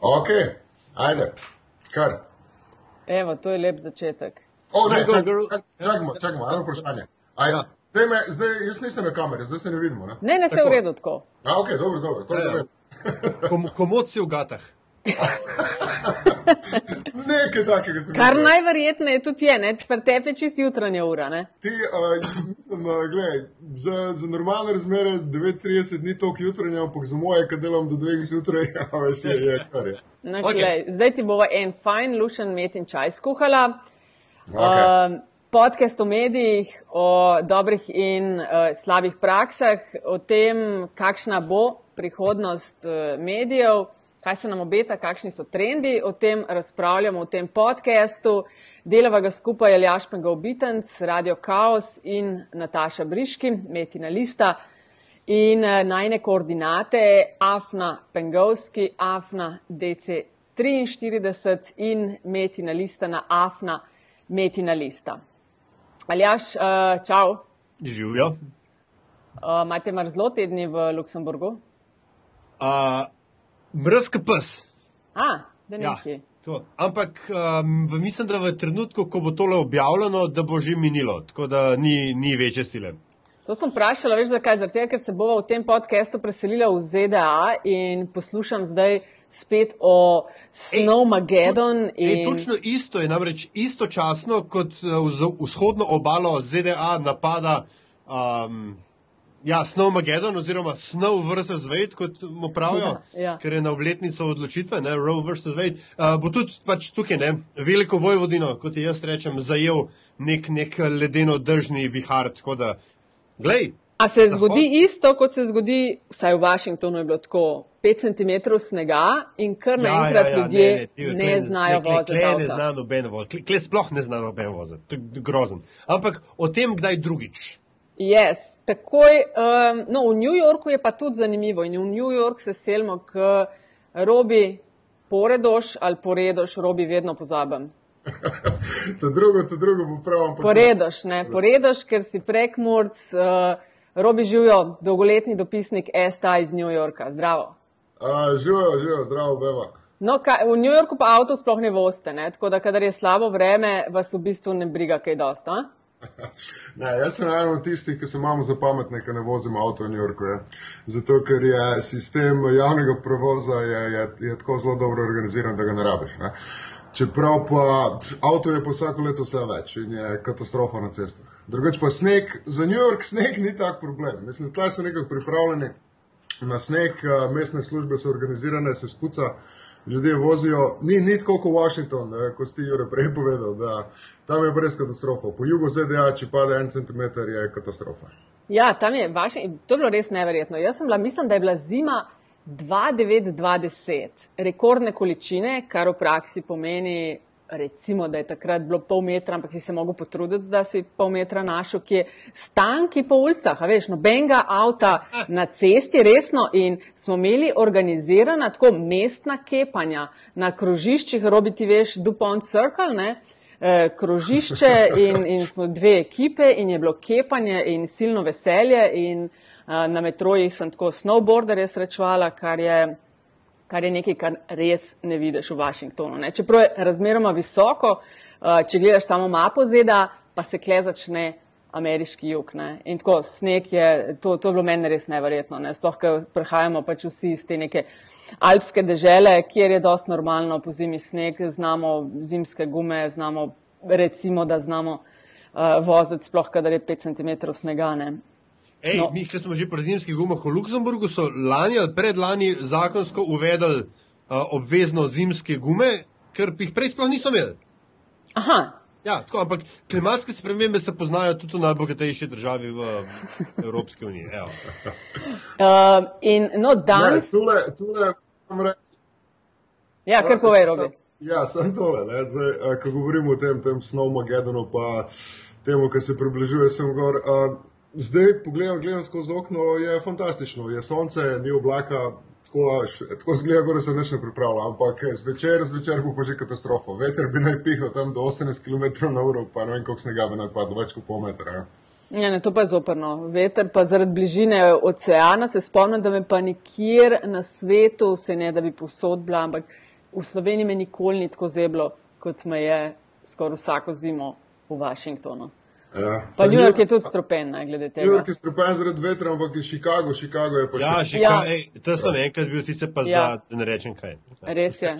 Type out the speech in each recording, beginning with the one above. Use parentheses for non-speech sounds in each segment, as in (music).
Ok, ajde, kar. Evo, to je lep začetek. O, ne, Go, čak- girl. čak- čakajmo, čakajmo, eno vprašanje. Aj, Ja. zdaj, me, zdaj, jaz nisem na kameri, zdaj se ne vidimo. Ne? Ne, ne, se v redu tako. A, ok, dobro, dobro, to je Ja, ja. dobro. (laughs) Kom, komod si v gatah. Nekaj takega sem Kar najverjetneje tudi je, ne, pri tebi je čist jutranja ura. Ne? Ti, uh, mislim, uh, gledaj, za, za normalne razmere 9:30 ni toliko jutranja, ampak za moje, ki delam do 2 zjutraj, (laughs) ja, veš, je, je kar je. No, okay. Zdaj ti bova en fajn, lušen met in čaj skuhala. Okay. Um, podcast o medijih, o dobrih in uh, slabih praksah, o tem, kakšna bo prihodnost uh, medijev, kaj se nam obeta, kakšni so trendi. O tem razpravljamo v tem podkastu. Delava ga skupaj Aljaš Pengal Bitenc, Radio Chaos in Nataša Briški, Metina Lista. In eh, najne koordinate Afna Pengovski, Afna DC43 in Metina Lista na Afna Metina Lista. Aljaš, uh, čau. Živijo. Uh, imate mrzlo tedni v Luksemburgu? Uh, Mrzka pes. A, da Ja, neki. to. Ampak um, mislim, da v trenutku, ko bo tole objavljeno, da bo že minilo, tako da ni, ni večje sile. To sem vprašala, veš zakaj? Zato, ker se bova v tem podkastu preselila v ZDA in poslušam zdaj spet o Snowmageddon. Toč, ej, in... točno isto je namreč istočasno, kot uh, vz- vzhodno obalo ZDA napada um, ja, Snowmageddon oziroma Snow vs. Wade, kot mu pravijo, Ja, ja. ker je na obletnico odločitve, ne, Roe vs. Wade. Uh, bo tudi pač tukaj, ne, veliko vojvodino, kot jaz rečem, zajel nek, nek ledeno držni vihar. Tako da, glej, A se zgodi isto, kot se zgodi, vsaj v Washingtonu je bilo tako, 5 cm snega in kar naenkrat ljudje Ja, ne, ne, ne, to je- znajo kle- voziti. Kle ne avta. zna noben voziti, kle, kle sploh ne zna noben voziti, to je grozen. Ampak o tem kdaj drugič. Yes, takoj, um, no, v New Yorku je pa tudi zanimivo in v New York se selimo, k robi poredoš ali poredoš, robi vedno pozabim. (laughs) To drugo, to drugo bo prav. Poredoš, ne, poredoš, ker si prekmurc, uh, robi živijo, dolgoletni dopisnik STA iz New Yorka. Zdravo. Živijo, živijo, zdravo, beva. No, kaj, v New Yorku pa avto sploh ne voste, ne? tako da, kadar je slabo vreme, vas v bistvu ne briga kaj dosta. (laughs) Ne, jaz sem eden od tistih, ki se imamo za pametne, ki ne vozimo avto v New Yorku. Je. Zato, ker je sistem javnega prevoza je, je, je tako zelo dobro organiziran, da ga ne rabiš. Ne. Čeprav pa avto je pa vsako leto vse več in je katastrofa na cestah. Drugač pa sneg, za New York sneg ni tak problem. Mislim, tleh so nekako pripravljeni na sneg, mestne službe so organizirane, se spuca, ljudje vozijo, ni, ni tako kot Washington, eh, kot ste Jure prej povedal, da tam je brez katastrofa. Po jugu ZDA, če pade en centimeter, je katastrofa. Ja, tam je vaše, to je bilo res neverjetno. Jaz sem bila, mislim, da je bila zima 29-20, rekordne količine, kar v praksi pomeni, recimo, da je takrat bilo pol metra, ampak si se mogel potruditi, da si pol metra našel, ki je stanki po ulicah, a veš, nobenega avta na cesti, resno, in smo imeli organizirana tako mestna kepanja na krožiščih, robi ti veš, Dupont Circle, ne? eh, krožišče in, in smo dve ekipe in je bilo kepanje in silno veselje in eh, na metrojih sem tako snowboarderje srečevala, kar je, kar je nekaj, kar res ne vidiš v Washingtonu. Ne? Čeprav je razmeroma visoko, eh, če gledaš samo mapo ZDA, pa se kle začne ameriški jug. Ne? In tako sneg je, to, to je bilo meni res neverjetno. Ne? Sploh, ker prihajamo pač vsi iz te neke alpske dežele, kjer je dost normalno po zimi sneg, znamo zimske gume, znamo recimo, da znamo uh, voziti, sploh kadar je 5 cm snega. Ne? Ej, No. mi, ki smo že pri zimskih gumah v Luksemburgu, so lani ali predlani zakonsko uvedli uh, obvezno zimske gume, ker jih prej sploh niso imeli. Aha, Ja, tako, ampak klimatske spremembe se poznajo tudi v najbogatejši državi v Evropski uniji. Evo. uh, in no, Ne, danes. tule, tule, moram reči, Ja, kar povej, Robi. Ja, sem tole. ne, Zdaj, a, ko govorimo o tem, tem Snowmagedonu, pa temu, ki se približuje sem gor. A, zdaj, pogledam, gledam skozi okno, je fantastično. Je sonce, ni oblaka, tako, tako zgleda, da se nič ne pripravlja. Ampak zvečer, zvečer bo pa že katastrofa. Veter bi naj pihal tam do 18 km na uro, pa ne vem, koliko snega bi naj padlo, več kot pol metra. Ja. Ja, ne, to pa je zoprno. Veter pa zaradi bližine oceana se spomnim, da me pa nikjer na svetu, se ne da bi posod bila, ampak v Sloveniji me nikoli ni tako zeblo, kot me je skoraj vsako zimo v Washingtonu. Ja. Pa New York je tudi stropen, ne, glede New tega. York je strupen zaradi vetra, ampak je Chicago, Chicago je pa Ja, še. že Ja. ja. kaj, to sem enkrat bil, ti se pa Ja. ja. za, da ne rečem kaj. Res je.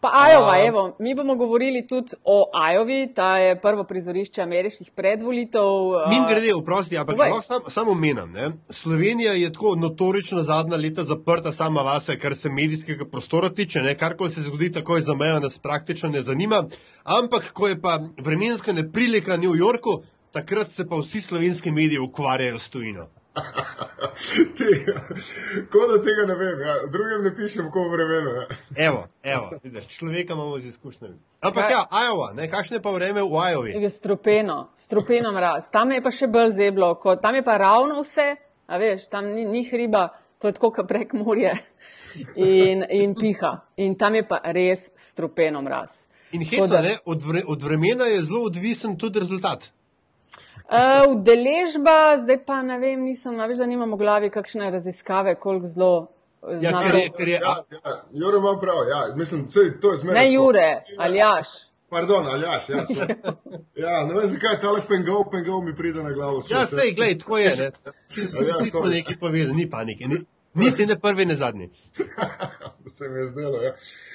Pa Iowa, evo, mi bomo govorili tudi o Iowi, ta je prvo prizorišče ameriških predvolitev. a, Min grede, oprosti, ampak lahko sam, samo omenam. Ne? Slovenija je tako notorično zadnja leta zaprta sama vase, kar se medijskega prostora tiče. Ne? Karkoli se zgodi takoj za mejo, nas praktično ne zanima. Ampak, ko je pa vremenska neprilika v New Yorku, takrat se pa vsi slovenski mediji ukvarjajo s tujino. (laughs) Ti, Kot da tega ne vem, ja. drugim ne pišem, ko vremenu. Ja. Evo, evo, vidiš, človeka imamo z izkušnjami. Ampak ja, Iowa, ne, kakšne pa vreme v Iowi? Je strupeno, strupeno mraz. Tam je pa še bolj zeblo, kot tam je pa ravno vse, a veš, tam ni, ni hriba, to je tako, kot prek morje in, in piha. In tam je pa res strupeno mraz. In heca, da- ne, od, vre, od vremena je zelo odvisen tudi rezultat. Uh, (laughs) udeležba, zdaj pa ne vem, nisem, a veš, da nimam v glavi kakšne raziskave, koliko zelo. eh, Ja, zna ker je, ker je, Ja, ja, Jure ima prav, ja. mislim, sej, to je zmeraj. Ne. Jure, Aljaš. Pardon, Aljaš, ja, so. ja, ne vem zakaj, tale pengov, pengov mi pride na glavo. Ja, skozi. sej, glej, tako je. Ne? (laughs) Vsi, Ja, vsi smo neki povezani, ni panike. Ni, nisi ne prvi, ne zadnji. (laughs) se mi je zdelo. Ja,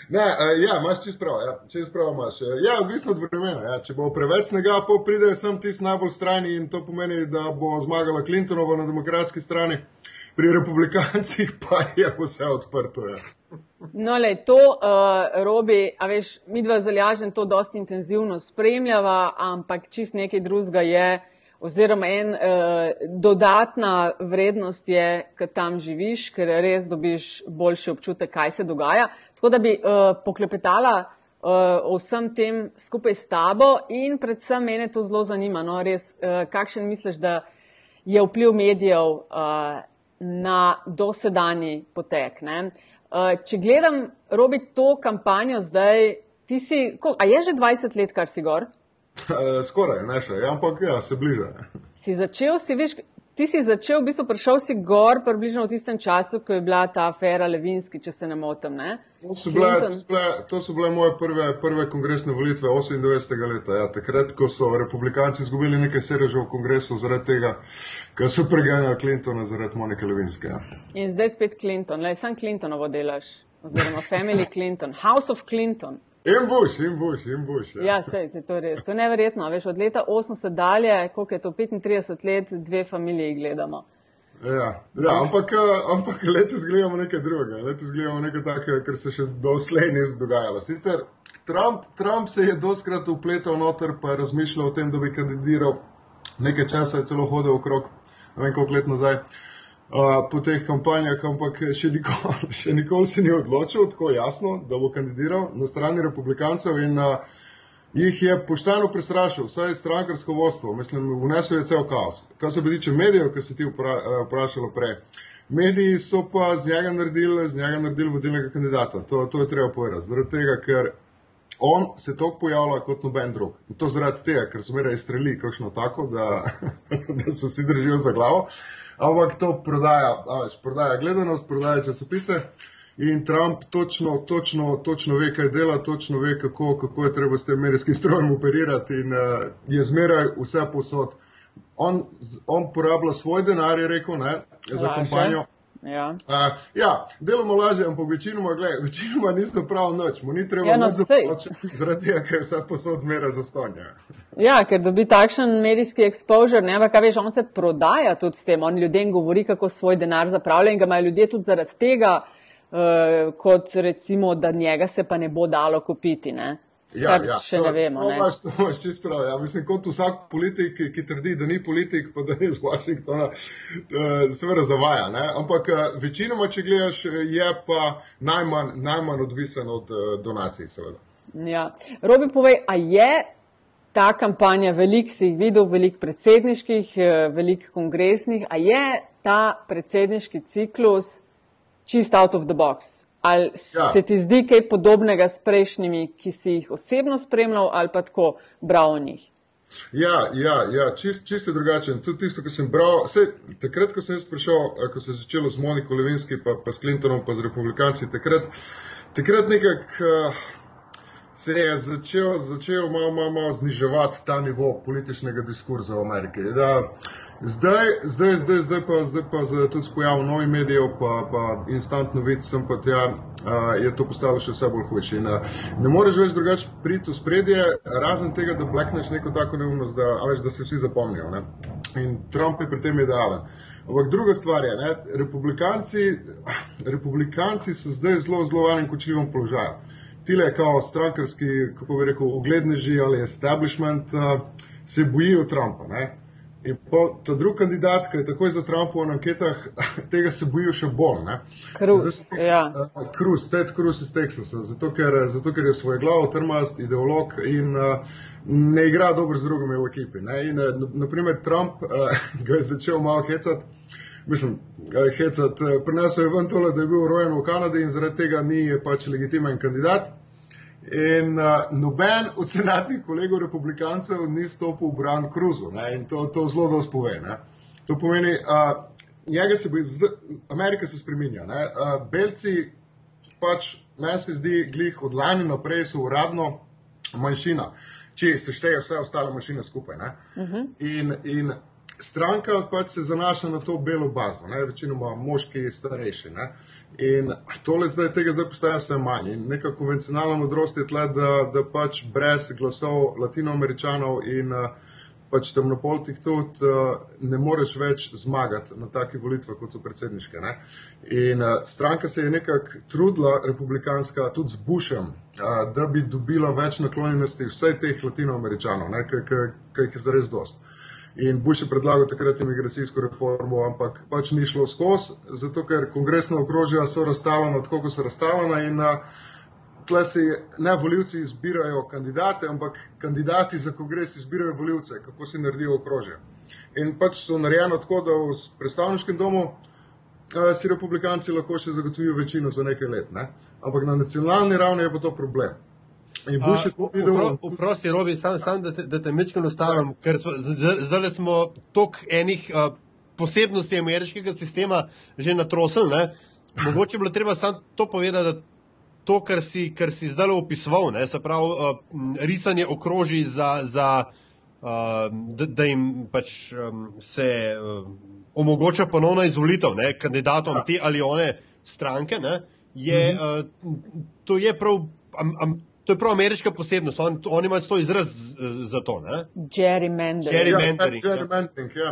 ne, uh, ja imaš čist prav, ja, čist prav imaš. Eh, Ja, odvisno od vremena. Ja. Če bo preveč snega, pa pride sem tisti najbolj strani in to pomeni, da bo zmagala Clintonova na demokratski strani. Pri republikancih pa je vse odprto. Ja. No, le to, uh, Robi, a veš, mi dva zalažen to dosti intenzivno spremljava, ampak čist nekaj drugega je, oziroma en uh, dodatna vrednost je, ker tam živiš, ker res dobiš boljši občutek, kaj se dogaja. Tako da bi uh, poklepetala uh, o vsem tem skupaj s tabo in predvsem mene to zelo zanima, no, res, uh, kakšen misliš, da je vpliv medijev uh, na dosedanji potek. Ne? Uh, če gledam, robi to kampanjo zdaj, ti si, a je že 20 let, kar si gor? Uh, skoraj, ne še, ampak ja, se bliža. Si začel, si viš, ti si začel, v bistvu prišel si gor približno v tistem času, ko je bila ta afera Levinski, če se ne motim. Ne? To so, bile, to, so bile, to so bile moje prve, prve kongresne volitve 98. leta. Ja, takrat, ko so republikanci izgubili nekaj sedežev v kongresu zaradi tega, ker so preganjali Clintona zaradi Monike Levinske. Ja. In zdaj spet Clinton, le sam Clintonovo delaš, oziroma Family Clinton, House of Clinton. In Bush, in Bush, in Bush. Ja. Ja, sej, sej, to je res. To je neverjetno. Veš, od leta 80 dalje, koliko je to 35 let, dve familiji gledamo. Ja, ja, ampak, eh, ampak letos gledamo nekaj drugega. Letos gledamo nekaj takega, kar se še doslej ni dogajalo. Sicer Trump, Trump se je doskrat upletal noter, pa je razmišljal o tem, da bi kandidiral. Nekaj časa je celo hodil okrog, ne vem koliko let nazaj, uh, po teh kampanjah, ampak še nikoli, (laughs) še nikoli se ni odločil tako jasno, da bo kandidiral na strani republikancev in uh, jih je pošteno prestrašil, vsaj strankarsko vodstvo, mislim, vnesel je cel kaos. Kar se tiče medijev, ki si ti vpra, vprašala prej. Mediji so pa z njega naredili, z njega naredili vodilnega kandidata. To, to je treba povedati. Zaradi tega, ker on se toliko pojavlja kot noben drug. In to zaradi tega, ker so meraj streli kakšno tako, da, (laughs) da se vsi držijo za glavo. Ampak to prodaja, veš, prodaja gledanost, prodaja časopise. In Trump točno, točno, točno ve, kaj dela, točno ve, kako, kako je treba s tem medijskim strojem operirati, in uh, je zmeraj vse posod. On, on porablja svoj denar, je rekel, ne, za kampanjo. Ja. Uh, ja, deloma lažje, ampak večinoma, gledaj, večinoma niso prav noč, mu ni treba Ja, no, započeti, zaradi tega, ker vse posod zmeraj zastonja. ja, ker dobi takšen medijski exposure, ne, ampak a veš, on se prodaja tudi s tem, on ljudem govori, kako svoj denar zapravlja in ga imajo ljudje tudi zaradi tega, uh, kot recimo, da njega se pa ne bo dalo kupiti. Ne. Kar še to- ne vemo. To Ne. imaš, to imaš čist prav. Ja. Mislim, kot vsak politik, ki, ki trdi, da ni politik, pa da ni iz Washingtona, eh, seveda zavaja. Ne? Ampak eh, večinoma, če gledaš, je pa najmanj, najmanj odvisen od eh, donacij, seveda. Ja. Robi, povej, a je ta kampanja, veliko si jih videl, veliko predsedniških, veliko kongresnih, a je ta predsedniški ciklus čist out of the box? Ali ja. Se ti zdi kaj podobnega s prejšnjimi, ki si jih osebno spremljal ali pa tako bral o njih? Ja, ja, ja čist, čisto drugačen. Tudi tisto, kar sem bral, vse, takrat, ko sem jaz prišel, ko se je začelo z Moniko Levinski, pa, pa s Clintonom, pa z republikanci, takrat, takrat nekako uh, se je začel, začel malo, malo, malo zniževati ta nivo političnega diskurza v Ameriki. Da, Zdaj, zdaj, zdaj, zdaj pa, zdaj pa z, tudi s pojavom novih medijev, pa, pa instant novic, sem pa tja, uh, je to postalo še vse bolj hujše. Uh, ne moreš več drugače priti v spredje, razen tega, da blekneš neko tako neumnost, da, veš, da se vsi zapomnijo. Ne? In Trump je pri tem idealen. Ampak druga stvar je, ne? republikanci, republikanci so zdaj zelo, zelo v enem kočljivem položaju. Tile, kao strankarski, kako bi rekel, ugledneži ali establishment, uh, se bojijo Trumpa. Ne? In ta drugi kandidat, ki je takoj za Trumpa v anketah, (laughs) tega se bojijo še bolj. Cruz, ja. Cruz, Ted Cruz iz Teksasa, zato ker, zato ker je svoj glav, trmast, ideolog in uh, ne igra dobro z drugimi v ekipi. Ne? In, uh, naprimer, Trump uh, (laughs) ga je začel malo hecati. Mislim, hecati, prinesel je ven tole, da je bil rojen v Kanadi in zaradi tega ni pač legitimen kandidat. In uh, noben od senatnih kolegov republikancev ni stopil v bran Kruzu. In to, to zelo dobro pove. Ne? To pomeni, uh, se bo zdaj, Amerika se spremenja. Uh, Belci, pač meni se zdi, glih od lani naprej so uradno manjšina, če se šteje vse ostale manjšine skupaj. Uh mhm. -huh. in, in stranka pač se zanaša na to belo bazo, ne? večinoma moški, starejši. Ne? In tole zdaj, tega zdaj postaja vse manj. In neka konvencionalna modrost je tle, da, da pač brez glasov latinoameričanov in pač temnopoltih tudi ne moreš več zmagati na takih volitvah, kot so predsedniške. Ne? In stranka se je nekako trudila, republikanska, tudi z Bushem, da bi dobila več naklonjenosti vseh teh latinoameričanov, ki jih je zares dosti. In Bush je predlagal takrat imigracijsko reformo, ampak pač ni šlo skozi, zato ker kongresna okrožja so razstavljena tako, kot so razstavljena. In tle si ne voljivci izbirajo kandidate, ampak kandidati za kongres izbirajo voljivce, kako si naredijo okrožje. In pač so narejeno tako, da v predstavniškem domu si republikanci lahko še zagotovijo večino za nekaj let. Ne? Ampak na nacionalni ravni je pa to problem. In bo še to videl. Vprosti, Robi, sam, sam da te, da te mečkam ustavim, ker so, zdaj smo tok enih uh, posebnosti ameriškega sistema že natrosili. Mogoče bi bilo treba samo to povedati, da to, kar si, kar si zdaj opisoval, ne, se pravi, uh, risanje okroži za, za uh, da, da jim pač um, se uh, omogoča ponovno izvolitev ne, kandidatom te ali one stranke, ne, je, uh, to je prav. Am, am, To je prav ameriška posebnost, On, oni imajo to izraz za to. Gerrymandering. Gerrymandering. Ja, gerrymandering ja.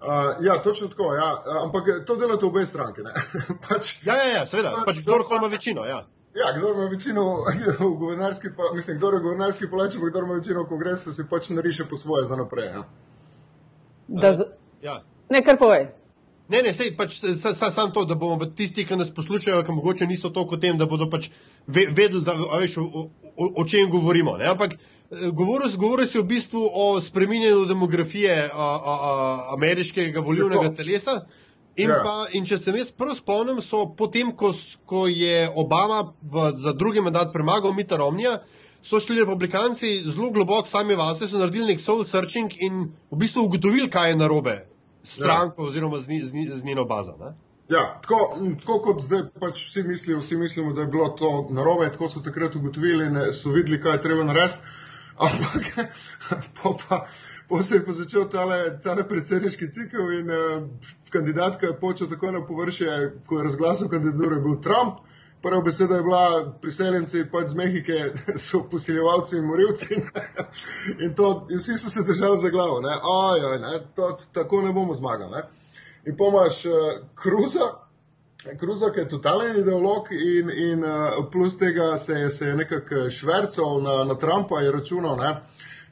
Uh, ja, točno tako. Ja. Ampak to delate obe stranke. (laughs) pač, ja, ja, ja, seveda. Pač kdorkoli ima večino. Ja. Ja, kdo ima večino (laughs) v guvernarski, mislim, kdo je guvernarski palač, pa kdo ima večino v kongresu, si pač nariše po svoje za naprej. Ja. Da, z... ja. Ne, kar povej. Ne, ne, sej pač samo sa, sa to, da bomo tisti, ki nas poslušajo, ki mogoče niso toliko o tem, da bodo pač vedeli, da, veš, o, o, o čem govorimo. Ne? Ampak eh, govoril, govoril si v bistvu o spreminjanju demografije a, a, a, ameriškega volivnega telesa. In, ja. pa, in če se jaz prav spomnim, so potem, ko, ko je Obama v, za drugi mandat premagal Mita Romnija, so šli republikanci zelo globoko sami vase, so naredili nek soul searching in v bistvu ugotovili, kaj je narobe s stranko ja. oziroma z, z, z njeno bazo. Ne? Ja, tako, tako kot zdaj pač vsi mislijo, vsi mislimo, da je bilo to narobe, tako so takrat ugotovili in so videli, kaj je treba narediti. (laughs) Ampak po pa, po se je pa začel tale, tale predsedniški cikl in uh, kandidatka je počel tako na površje, ko je razglasil kandidaturo, je bil Trump. Prva beseda je bila, priseljenci pač z Mehike (laughs) so posiljevalci in morilci. (laughs) in, to, in vsi so se držali za glavo, ne, ojoj, ne, to, tako ne bomo zmagali. In pomaš uh, Kruza, Kruza, ki je totalen ideolog, in, in uh, plus tega se, se je nekako švrcal na, na Trumpa in računal, ne,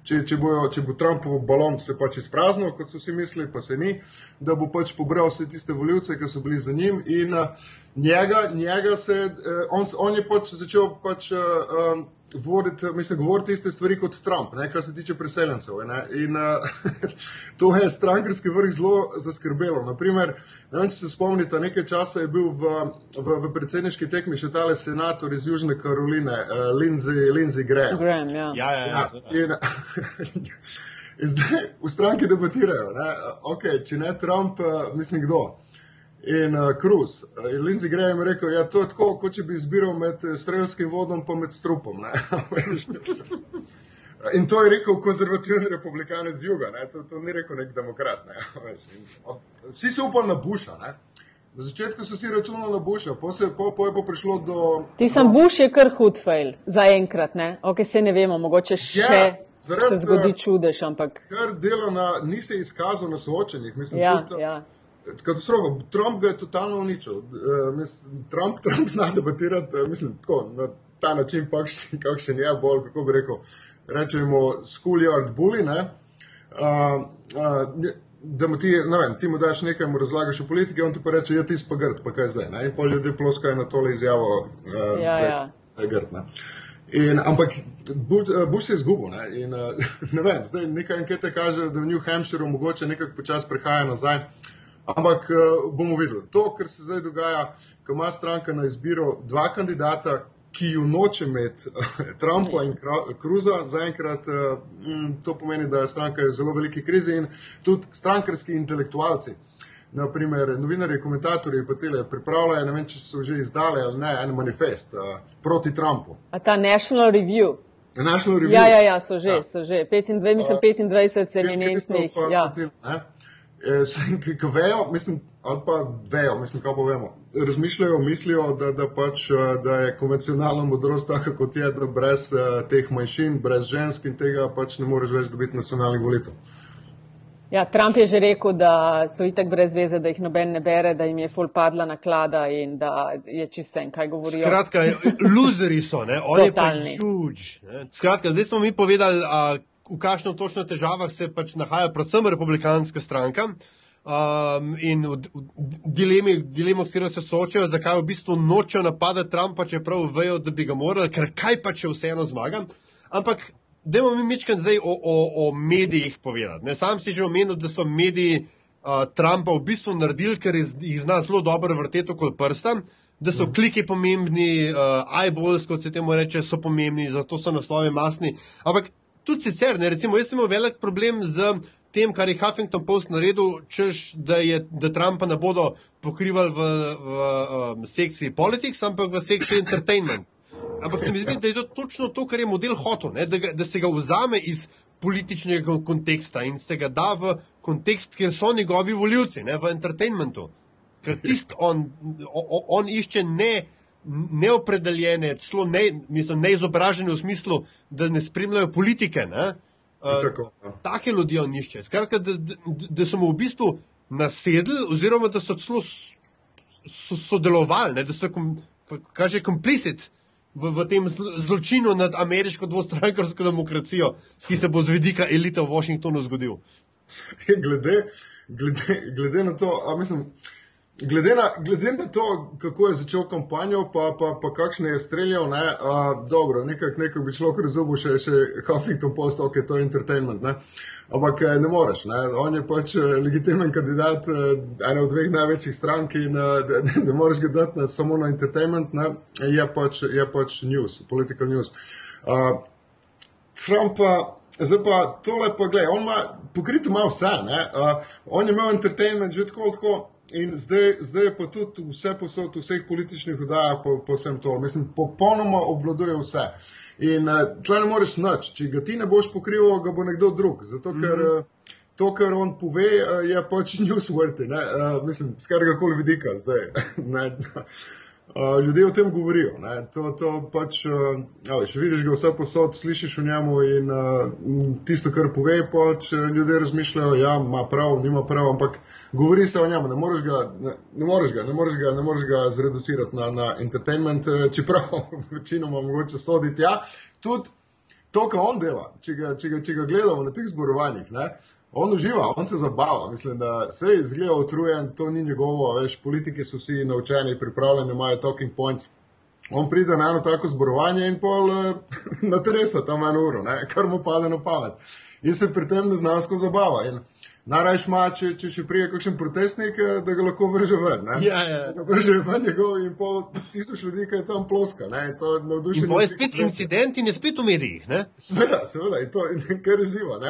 če, če, bojo, če bo Trumpov balon se pač izpraznil, kot so si mislili, pa se ni, da bo pač pobral vse tiste voljivce, ki so bili za njim. In uh, njega, njega se, uh, on, on je pač začel pač. Uh, um, voditi, mislim, govoriti iste stvari kot Trump, ne, kar se tiče priseljencev. Ne. In uh, (laughs) to je strankarski vrh zelo zaskrbelo. Naprimer, ne vem, če se spomnite, nekaj časa je bil v, v, v predsedniški tekmi še tale senator iz Južne Karoline, uh, Lindsey, Lindsey Graham. Graham ja. Ja, ja, ja. Ja, in, (laughs) In zdaj v stranki debatirajo, ne, okay, če ne Trump, uh, mislim kdo. In uh, Cruz, uh, in Lindsey Graham je rekel, da ja, je to tako, kot če bi izbiral med strelskim vodom in med strupom. (laughs) in to je rekel konzervativni republikanec z juga, to, to ni rekel nek demokrat. Ne, (laughs) Vsi so upali na Busha. Ne. Na začetku so si računali na potem po, po je pa prišlo do. Ti sem do... Bush je kar hud fail, zaenkrat, ne? ok, se ne vemo, mogoče še. Yeah. Zaradi, se zgodi čudež, ampak. Ker delo na, ni se izkazal na soočenjih. Mislim, ja, tudi, ja. Katastrofa. Trump ga je totalno uničil. Uh, Trump, (laughs) Trump zna debatirati, uh, mislim, tako, na ta način, (laughs) kako še nije bolj, kako bi rekel, rečemo, schoolyard bully. Uh, uh, da mu ti, ne vem, ti mu daš nekaj, mu razlagaš o politiki, on ti pa reče, ja, ti pa grd, pa kaj zdaj. Ne? In pol ljudi ploskajo na tole izjavo, uh, ja, da, ja. da je grd. Ne? In, ampak Bush se je izgubil. Ne? In, uh, (laughs) ne vem, zdaj nekaj ankete kaže, da v New Hampshireu mogoče nekako počasi prehaja nazaj. Uh, Ampak uh, bomo videli. To, kar se zdaj dogaja, ko ima stranka na izbiro dva kandidata, ki ju noče imeti, Trumpa in Kruza, zaenkrat uh, to pomeni, da je stranka v zelo veliki krizi in tudi strankarski intelektualci. Naprimer, novinari, komentatorji pa tele pripravljajo, ne vem, če so že izdali ali ne, en manifest uh, proti Trumpu. A ta National Review. National Review. Ja, ja, ja, so že, ja. so že. 25, mislim, 25 eminentnih. Ja. Eh, (laughs) ki vejo, mislim, ali pa vejo, mislim, kako povemo. Razmišljajo, mislijo, da, da, pač, eh, da je konvencionalna modrost taka, kot je, da brez uh, teh manjšin, brez žensk in tega pač ne moreš več dobiti nacionalnih volitev. Ja, Trump je že rekel, da so itak brez veze, da jih noben ne bere, da jim je full padla naklada in da je čisten, kaj govorijo. Skratka, loseri so, ne? oni pa huge. Skratka, zdaj smo mi povedali, uh, v kakšno točno težavah se pač nahaja predvsem republikanska stranka. Um, in v, v dilemi, dilemo, s katero se soočajo, zakaj v bistvu nočejo napadati Trumpa, čeprav vejo, da bi ga morali, ker kaj pa če vseeno zmaga. Ampak, dajmo mi mičkati zdaj o, o, o medijih povedati. Ne, sam si že omenil, da so mediji uh, Trumpa v bistvu naredili, ker jih zna zelo dobro vrteti okoli prsta, da so mm. kliki pomembni, uh, eyeballs, kot se temu reče, so pomembni, zato so naslovi masni. Ampak tudi sicer, ne, recimo, jaz sem imel velik problem z tem, kar je Huffington Post naredil, češ, da, je, da Trumpa ne bodo pokrivali v, v, um, sekciji politics, ampak v sekciji entertainment. Ampak se mi zdi, da je to točno to, kar je model hotel, ne, da, ga, da se ga vzame iz političnega konteksta in se ga da v kontekst, kjer so njegovi voljivci, ne, v entertainmentu. Ker tist on, on, on išče ne neopredeljene, celo ne, neizobražene v smislu, da ne spremljajo politike. Ne? Uh, take ljudi on nišče. Skratka, da, da, da so mu v bistvu nasedli, oziroma da so celo so sodelovali, ne? da so, kaže, komplicit v, v tem zločinu nad ameriško dvostrankarsko demokracijo, ki se bo z vidika elite v Washingtonu zgodil. (laughs) glede, glede, glede na to, a mislim. Glede na, glede na to, kako je začel kampanjo, pa, pa, pa kakšne je streljal, ne, a, dobro, nekako nekaj bi šlo razumel, še, še Huffington Post, ok, to je entertainment, ne. Ampak eh, ne moreš, ne. On je pač eh, legitimen kandidat eh, ene od dveh največjih strank in ne, ne moreš ga dati samo na entertainment, ne. Je pač, je pač news, political news. A, Trumpa, zdaj pa tole pa gledaj, on ima, pokrito ima vse, ne. A, on je imel entertainment že tako, tako. In zdaj, zdaj je pa tudi vse posod, v vseh političnih oddajah, po, po vsem to. Mislim, popolnoma obvladuje vse. In uh, tle ne moreš noč, če ga ti ne boš pokrival, ga bo nekdo drug. Zato, ker mm -hmm. uh, to, kar on pove, uh, je pač (laughs) newsworthy, uh, mislim, z katerega koli vidika zdaj. (laughs) Uh, ljudje o tem govorijo. To, to pač, uh, še vidiš ga vse posod, slišiš o njemu in uh, tisto, kar pove, pač ljudje razmišljajo, ja, ima prav, nima prav, ampak govori se o njemu, ne moreš ga, ne, ne moreš ga, ne moreš ga, ne moreš ga zreducirati na, na entertainment, eh, čeprav (laughs) večinoma mogoče soditi. Ja, tudi to, kar on dela, če ga, če ga, če ga gledamo na teh zborovanjih, ne, on uživa, on se zabava, mislim, da se izgleda utrujen, to ni njegovo, veš, politiki so vsi naučeni, pripravljeni, imajo talking points. On pride na eno tako zborovanje in pol uh, (laughs) natresa tam eno uro, ne, kar mu pade na pamet. In se pri tem neznansko zabava. In, Najraje ima, če, če še prije kakšen protestnik, eh, da ga lahko vrže ven. Ja, ja. Vrže ven njegov in pol tisoč ljudi, ki je tam ploska. Ne? To je navdušenje. To je spet incident in je spet v medijih. Ne? Seveda, seveda, in to je kar izziva.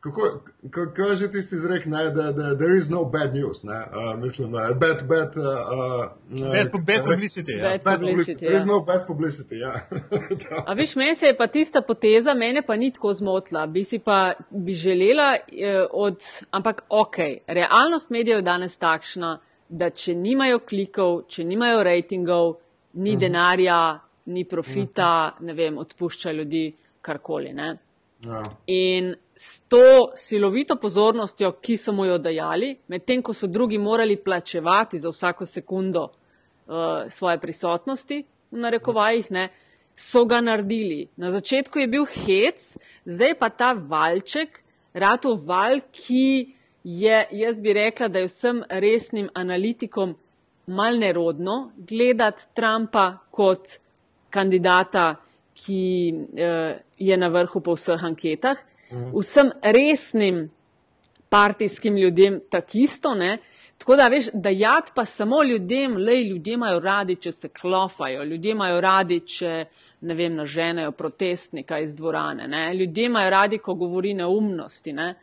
Kako, kako je že tisti izrek, ne, da, da there is no bad news, ne, uh, mislim, uh, bad, bad, uh, uh, bad, bad publicity. Ja. Bad Bad publicity, publicity. There is ja. no bad publicity, ja. (laughs) A viš, meni se je pa tista poteza, mene pa ni tako zmotila. Bi si pa bi želela eh, od, ampak ok, realnost medijev je danes takšna, da če nimajo klikov, če nimajo rejtingov, ni -huh. denarja, ni profita, -huh. ne vem, odpušča ljudi karkoli. Ne? ja. In s to silovito pozornostjo, ki so mu jo dajali, medtem ko so drugi morali plačevati za vsako sekundo uh, svoje prisotnosti, v narekovajih, ne, so ga naredili. Na začetku je bil hec, zdaj pa ta valček, ratov val, ki je, jaz bi rekla, da je vsem resnim analitikom mal nerodno gledati Trumpa kot kandidata, ki uh, je na vrhu po vseh anketah. Vsem resnim partijskim ljudem takisto, ne. Tako da, veš, da jad pa samo ljudem, lej, ljudje imajo radi, če se klofajo, ljudje imajo radi, če, ne vem, naženejo protestnika iz dvorane, ne. Ljudje imajo radi, ko govori neumnosti, ne.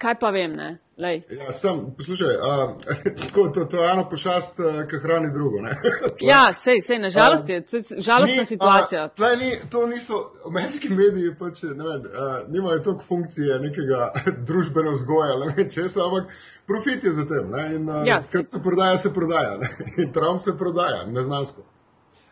Kaj pa vem, ne, lej. Ja, sem, poslušaj, a, (laughs) tako, to, to je ena pošast, ki hrani drugo. Ne? (laughs) Ja, sej, sej, nažalost je, to je žalostna Ni, situacija. Tlej ni, to niso, ameriški mediji pač, ne vem, a, nimajo toliko funkcije nekega (laughs) družbene vzgoja, ne vem česa, ampak profit je za tem. Ne? In a, Ja, kar se prodaja, se prodaja. Ne? In Trump se prodaja, neznansko.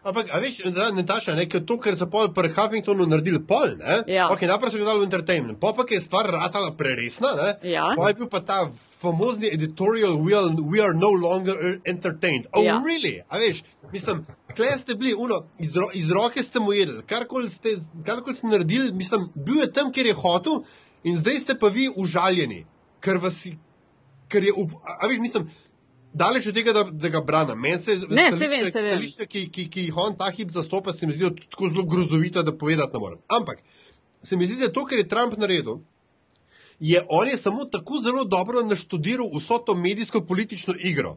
Ampak, a veš, da, Nataša, ne, ker to, ker so pol pri Huffingtonu naredili pol, ne? Ja. Ok, najprej so ga dali v entertainment, pa pa je stvar ratala preresna, ne? Ja. Pa je bil pa ta famozni editorial, we are, we are no longer entertained. Oh, Ja. really? A veš, mislim, kle ste bili, uno, iz, ro, iz roke ste mu jedli, karkoli ste, karkoli ste naredili, mislim, bil je tam, kjer je hotel in zdaj ste pa vi užaljeni, ker vas, je- ker je, a veš, mislim, Daleč od tega, da, da ga branim. Meni se Ne, saj vem, saj vem. stališča, ki, ki, ki jih on ta hip zastopa, se mi zdijo tako zelo grozovita, da povedati ne morem. Ampak se mi zdi, da to, kar je Trump naredil, je on je samo tako zelo dobro naštudiral vso to medijsko-politično igro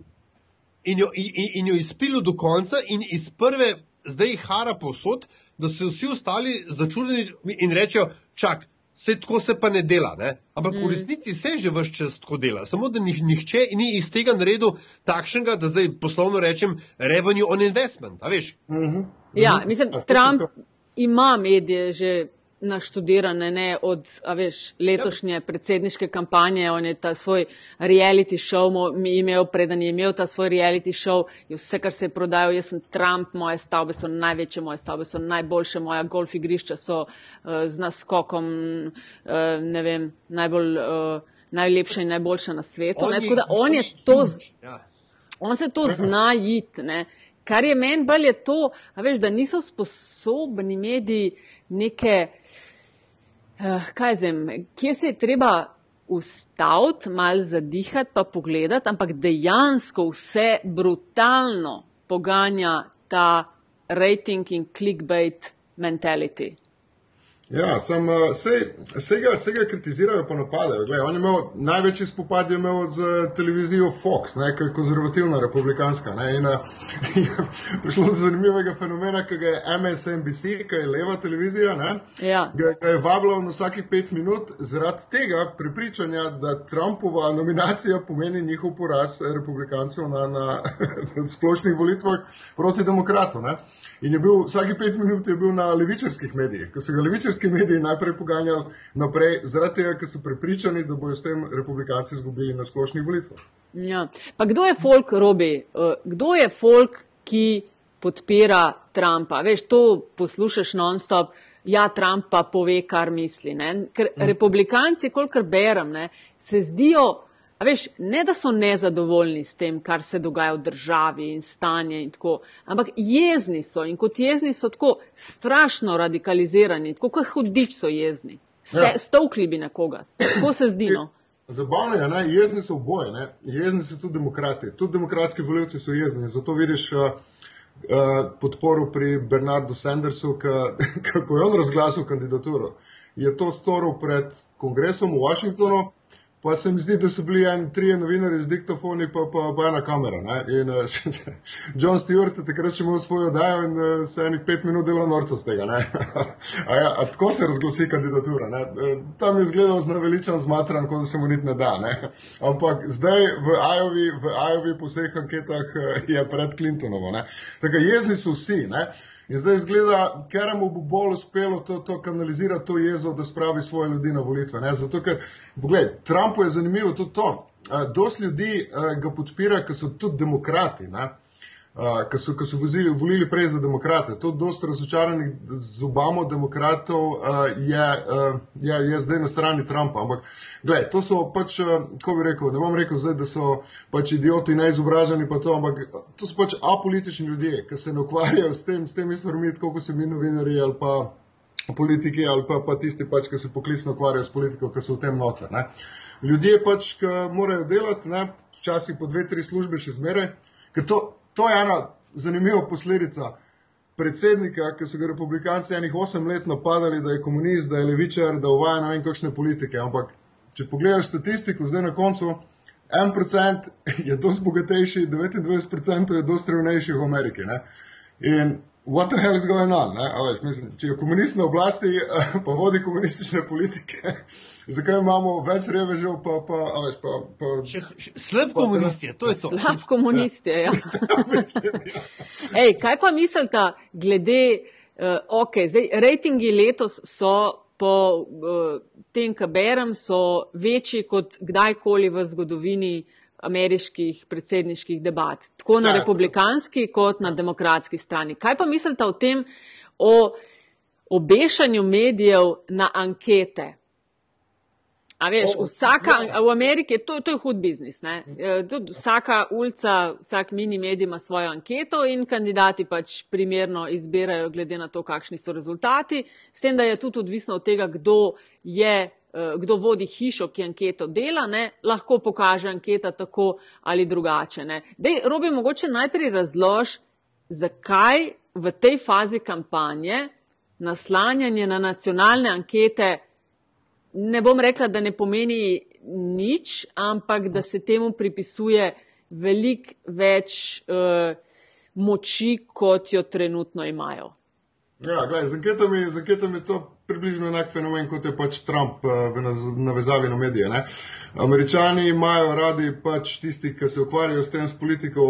in jo, in, in- jo izpilil do konca, in iz prve zdaj hara povsod, da so vsi ostali začudeni in rečejo: čak. Se tako se pa ne dela, ne? ampak mm. v resnici se že vse čas tako dela. Samo da nih, nihče ni iz tega naredil takšnega, da zdaj poslovno rečem, revenue on investment. A veš? Ja, mislim, A, to Trump je to. ima medije že naštudirane, ne od veš, letošnje predsedniške kampanje. On je ta svoj reality show imel, preden je imel ta svoj reality show, je vse, kar se je prodajal. Jaz sem Trump, moje stavbe so največje, moje stavbe so najboljše, moja golf igrišča so uh, z naskokom, uh, ne vem, najbolj. Uh, Najlepša in najboljša na svetu. Ne? Tako da on je to, Ja. on se to zna iti. Ne? Kar je meni bolj je to, veš, da niso sposobni mediji neke, uh, kaj zvem, kje se je treba ustaviti, mal zadihati, pa pogledati, ampak dejansko vse brutalno poganja ta rating in clickbait mentality. Ja, sem, uh, sej, sej, ga, sej ga kritizirajo, pa napadajo. Glej, je imel največji spopad je imel z televizijo Fox, ki je konzervativna republikanska. Ne, in, (laughs) uh, prišlo do zanimivega fenomena, ki ga je MSNBC, ki je leva televizija, ne, Ja. ga, ga je vabila na vsakih pet minut zaradi tega prepričanja, da Trumpova nominacija pomeni njihov poraz republikancev na, na, (laughs) na splošnih volitvah proti demokratu. Ne. In je bil vsake pet minut je bil na levičarskih medijih, ko so ga levičarski mediji najprej poganjali naprej, zaradi tega, ker so prepričani, da bodo s tem republikanci izgubili na splošnih volitvah. Ja. Pa kdo je folk, Robi? Uh, Kdo je folk, ki podpira Trumpa? Veš, to poslušaš non-stop. Ja, Trump pa pove, kar misli. Ne? Ker republikanci, kolikor berem, ne, se zdijo, a veš, ne da so nezadovoljni s tem, kar se dogaja v državi in stanje in tako, ampak jezni so in kot jezni so tako strašno radikalizirani, tako kot hudič so jezni. Ste, Ja. Stovkli bi nekoga. Tako se zdi. No. Zabavno je, ne? jezni so oboje, ne? jezni so tudi demokrati. Tudi demokratski voljivci so jezni. Zato vidiš uh, uh, podporo pri Bernardu Sandersu, (laughs) kako je on razglasil kandidaturo. Je to storil pred kongresom v Washingtonu, Pa se mi zdi, da so bili eni trije novinari z diktofoni, pa, pa, ena kamera. Ne? In (laughs) uh, John Stewart je takrat še imel svojo oddajo in uh, se enih pet minut delo norca z tega. (laughs) a, ja, a tako se razglasi kandidatura. Ne? Tam je izgledal znaveličan zmatran, kot da se mu niti ne da. Ne? Ampak zdaj v Ajovi, v Ajovi po vseh anketah je pred Clintonovo. Tako jezni so vsi. Ne? In zdaj izgleda, ker mu bo bolj uspelo to, to kanalizirati, to jezo, da spravi svoje ljudi na volitve. Ne? Zato, ker, pogled, Trumpu je zanimivo tudi to. Dosti ljudi ga podpira, ker so tudi demokrati. Ne? Uh, ki so, so vozili, volili prej za demokrate. To dosta razočaranih z Obamo demokratov uh, je, uh, je, je zdaj na strani Trumpa. Ampak, gledaj, to so pač, uh, ko bi rekel, ne bom rekel zdaj, da so pač idioti neizobraženi, pa to, ampak to so pač apolitični ljudje, ki se ne ukvarjajo s tem, s temi stvarmi, kot so mi novinari ali pa politiki ali pa, pa tisti, pač, ki se poklicno ukvarjajo s politiko, ki so v tem noter. Ne. Ljudje pač, ki morajo delati, ne, včasih po dve, tri službe še zmeraj, ker to, to je ena zanimiva posledica predsednika, ki so ga republikanci enih osem let napadali, da je komunist, da je levičar, da uvaja ne vem kakšne politike. Ampak, če pogledaš statistiko, zdaj na koncu. 1% je dosti bogatejši, 29% je dosti revnejši v Ameriki. Ne? In what the hell is going on? Veš, mislim, če je komunist na oblasti, (laughs) pa vodi komunistične politike, zakaj imamo več revežev, pa, pa, veš, pa, pa še, še, slab komunist je, to je to. (laughs) Slab komunist je, ja. (laughs) ja. Ej, kaj pa mislite glede, uh, ok, zdaj, rejtingi letos so po uh, tem, kar berem, so večji kot kdajkoli v zgodovini ameriških predsedniških debat, tako na ja, republikanski kot na demokratski strani. Kaj pa mislite o tem, o obešanju medijev na ankete? A veš, vsaka, v Ameriki to, to je hud biznis. E, tudi vsaka ulica, vsak mini medij ima svojo anketo in kandidati pač primerno izbirajo glede na to, kakšni so rezultati. S tem, da je tudi odvisno od tega, kdo je. E, kdo vodi hišo, ki anketo dela, ne, lahko pokaže anketa tako ali drugače. Dej, Robi, mogoče najprej razlož, zakaj v tej fazi kampanje naslanjanje na nacionalne ankete ne bom rekla, da ne pomeni nič, ampak da se temu pripisuje veliko več uh, moči, kot jo trenutno imajo. Ja, gledaj, z anketami, z anketami je to približno enak fenomen, kot je pač Trump uh, v navezavi na medije. Ne? Američani imajo radi pač tisti, ki se ukvarjajo s tem s politiko,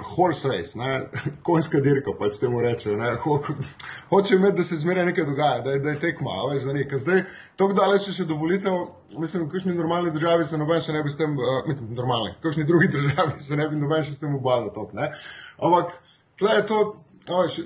horse race, ne? (laughs) konjska dirka, pač temu rečejo. Ho, hočejo imeti, da se zmeraj nekaj dogaja, da da je tekma, veš, za nekaj. Zdaj, tako daleč, če še dovolite, mislim, v kakšni normalni državi se noben še ne bi s tem, uh, mislim, normalni, v kakšni drugi (laughs) državi se ne bi noben še s tem ubadal. Ampak, tle je to, veš,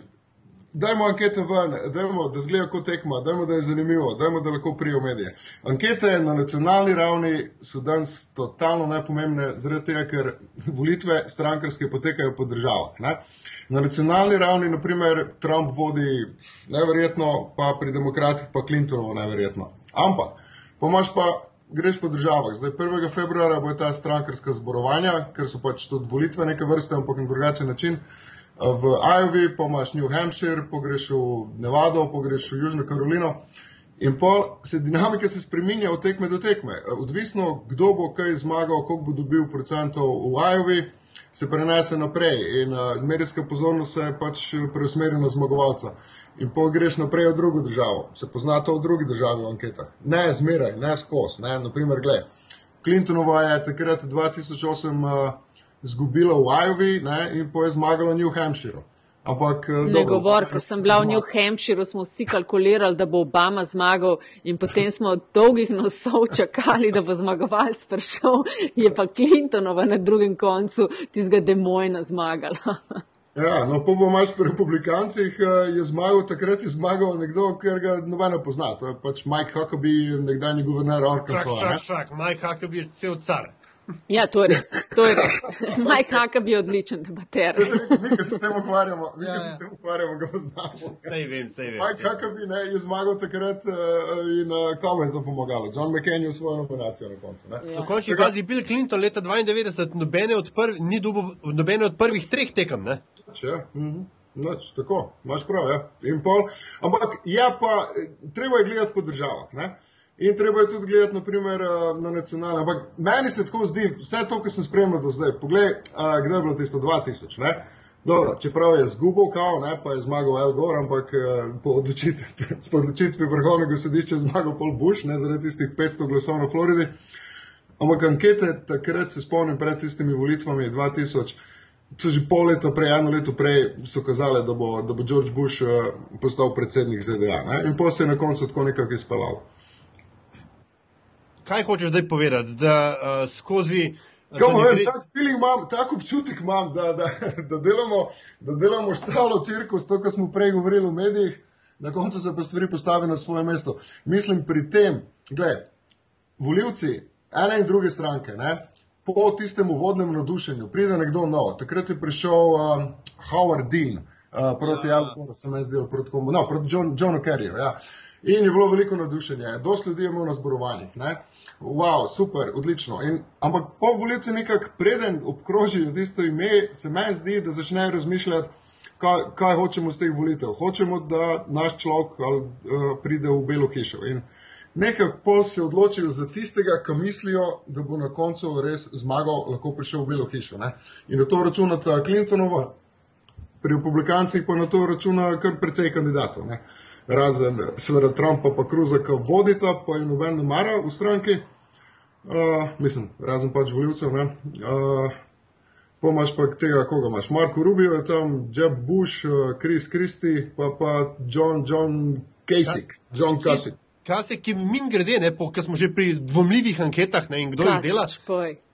dajmo ankete ven, dajmo, da zgleda kot tekma, dajmo, da je zanimivo, dajmo, da lahko prijo medije. Ankete na nacionalni ravni so danes totalno najpomembne, zaradi tega, ker volitve strankarske potekajo po državah. Ne? Na nacionalni ravni, naprimer, Trump vodi neverjetno, pa pri demokratih pa Clintonovo neverjetno. Ampak, pomaž pa. Greš po državah. Zdaj, 1. februarja bo ta strankarska zborovanja, ker so pač tudi volitve neke vrste, ampak na drugačen način. V Iowi, pa imaš New Hampshire, pogreš v Nevado, pogreš v Južno Karolino. In pa se dinamika se spremenja od tekme do tekme. Odvisno, kdo bo kaj zmagal, koliko bo dobil procentov v Iowi, se prenese naprej. In uh, medijska pozornost se pač preusmeri na zmagovalca. In pa greš naprej v drugo državo. Se pozna to v drugi državi v anketah. Ne zmeraj, ne skos. Naprimer, gledaj, Clintonova je takrat 2008. Uh, izgubila v Iowi ne, in pa je zmagala v New Hampshireu. Ampak, eh, ne govor, ko sem bila v New Hampshireu, smo vsi kalkulirali, da bo Obama zmagal in potem smo od dolgih nosov (laughs) čakali, da bo zmagovalc prišel, je pa Clintonova na drugem koncu tistega demojna zmagala. (laughs) Ja, no, pa bo imaš pri republikancih, eh, je zmagal, takrat je zmagal nekdo, ker ga noben ne pozna. To je pač Mike Huckabee, nekdanji guverner Arkansas. Čak, čak, čak, Mike Huckabee je cel car. Ja, to je res. To je res. Mike Huckabee je odličen debater. Mi, ki se s tem ukvarjamo, mi, ki se s Ja, tem ukvarjamo, ga poznamo. Sej vem, sej vem. Mike Huckabee ne, je zmagal takrat uh, in uh, komu je to pomagalo? John McCain je svojo nominacijo na koncu. Ne? Ja. Končni fazi Bill Clinton leta 92 nobene od, prv, ni dobil nobene od prvih treh tekem. Ne? Če, mhm. Noč, tako, imaš prav. Ja. In Pol, ampak ja, pa, eh, treba je gledati po državah. Ne? In treba je tudi gledati, naprimer, na nacionalne. Ampak meni se tako zdi, vse to, kar sem spremljal do zdaj, poglej, uh, kdaj je bilo tisto 2000. Ne? Dobro, čeprav je zgubil kao, ne, pa je zmagal El Gore, ampak uh, po odločitvi, (laughs) po odločitvi vrhovnega sodišča je zmagal Paul Bush, ne zaradi tistih 500 glasov na Floridi. Ampak ankete takrat se spomnim pred tistimi volitvami 2000 so že pol leta prej, eno leto prej, so kazali, da bo, da bo George Bush uh, postal predsednik ZDA. Ne? In potem se je na koncu tako nekako izpeljal. Kaj hočeš zdaj povedati? Da uh, skozi. Kako vem, tak feeling imam, tak občutek imam, da, da, da delamo, da delamo štalo cirkus, to, kar smo prej govorili v medijih, na koncu se pa stvari postavi na svoje mesto. Mislim pri tem, gledaj, voljivci ene in druge stranke, ne, po tistem uvodnem navdušenju pride nekdo nov. Takrat je prišel um, Howard Dean uh, proti ja. Alkoholu, se mi je zdelo, proti komu, no, proti John, Johnu Kerryju. Ja. In je bilo veliko navdušenja, dosti ljudi je imel na zborovanjih. Wow, super, odlično. In, ampak po volitvi nekako preden obkrožijo tisto ime, se meni zdi, da začnejo razmišljati, kaj, kaj hočemo z teh volitev. Hočemo, da naš človek uh, pride v Belo hišo. In, nekako se odločijo za tistega, ki mislijo, da bo na koncu res zmagal, lahko prišel v Belo hišo. Ne? In na to računata Clintonova, pri republikancih pa na to računa kar precej kandidatov. Ne? Razen seveda Trumpa, pa Kruza, ki vodita, pa je noben ne mara v stranki, uh, mislim, razen pač voljivcev. Uh, Pomaž pa tega, koga imaš. Marko Rubio je tam, Jeb Bush, Chris Christie, pa pa John, John Kasich, John Kasich včasih, ki min grede, ne, po, smo že pri dvomljivih anketah ne, in kdo jih dela.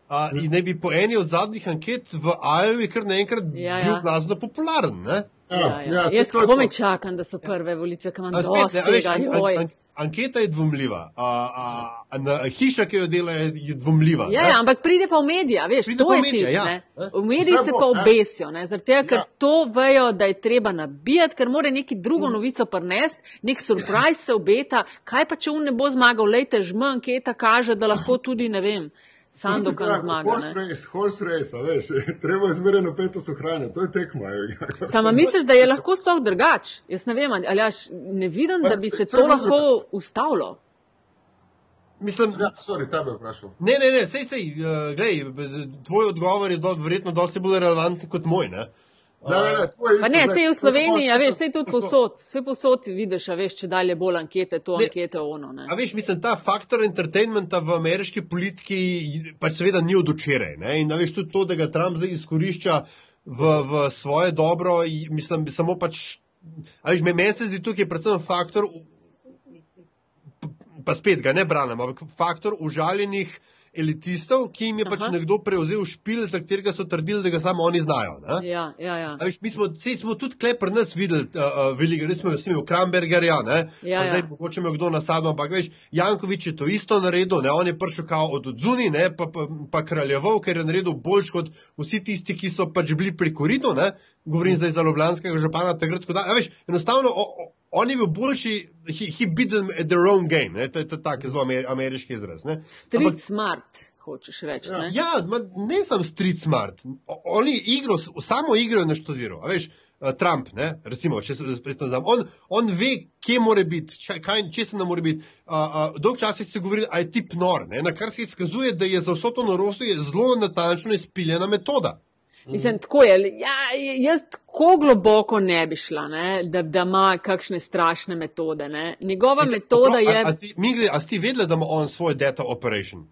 A, in ne bi po eni od zadnjih anket v Ajovi kar naenkrat ja, ja. bil glasno popularen. Ne? Ja, ja, ja. Ja, Jaz kako me čakam, da so prve volitve, ki imam dosti tega. An, an, an, anketa je dvomljiva, a, a, a, a hiša, ki jo dela, je, dvomljiva. Ja, ja, ampak pride pa v medije, veš, pride to je tisto. Ja. V mediji se pa obesijo, zaradi tega, ker ja. to vejo, da je treba nabijati, ker mora neki drugo novico prnesti, nek surprise se obeta, kaj pa če on ne bo zmagal, lejte, žma anketa kaže, da lahko tudi, ne vem. Sam dokaz zmaga. Horse race, horse race, veš, (laughs) treba je zmeraj napetost ohranjati, to je tekma. (laughs) Sama misliš, da je lahko sploh drugač? Jaz ne vem, ali jaš ne vidim, da bi se to lahko ustavilo. Mislim, ja, sorry, tebe vprašal. Ne, ne, ne, sej, sej, uh, glej, tvoj odgovor je do, verjetno dosti bolj relevanten kot moj, ne? Ne, ne, ne, pa ne, sej v Sloveniji, a veš, sej tudi posod, vse posod vidiš, a veš, če dalje bolj ankete, to ne, ankete ono. Ne. A veš, mislim, ta faktor entertainmenta v ameriški politiki pač seveda ni od včeraj. In a veš tudi to, da ga Trump zdaj izkorišča v, v svoje dobro, mislim, samo pač, a veš, meni se zdi tukaj predvsem faktor, pa spet ga ne branem, ampak faktor užaljenih elitistov, ki jim je pač Aha. nekdo prevzel špil, za katerega so trdili, da ga samo oni znajo. Ja, ja, ja. Viš, mi smo, smo tudi klep pri nas videli, uh, veliko, res smo imeli Krambergerja, ja, ja, zdaj ja. mogoče me kdo nasadno, ampak veš, Jankovič je to isto naredil, ne? on je prišel kao od odzuni, ne? pa, pa, pa kraljeval, ker je naredil boljš kot vsi tisti, ki so pač bili pri koritu, ne? govorim zdaj za Ljubljanskega župana, takrat, da, veš, enostavno. O, o, On je bil boljši, he, he beat them at their own game. Ne? To je tako zelo ameriški izraz. Ne? Street Ampak, smart, hočeš reči. Ne? Ja, ma, ne sem street smart. Oni igro, samo igro je naštudiral. Veš, uh, Trump, ne? recimo, če se spet znam. On, on ve, kje more biti, kaj, če se ne more biti. Dolg čas se govori, da je tip nor, ne? na kar se izkazuje, da je za vso to norost zelo natančno izpiljena metoda. Mislim, tako je. Ja, jaz tako globoko ne bi šla, ne, da, da ima kakšne strašne metode. Ne. Njegova metoda je. A, a, si, Migli, a si vedela, da ima on svoj data operation?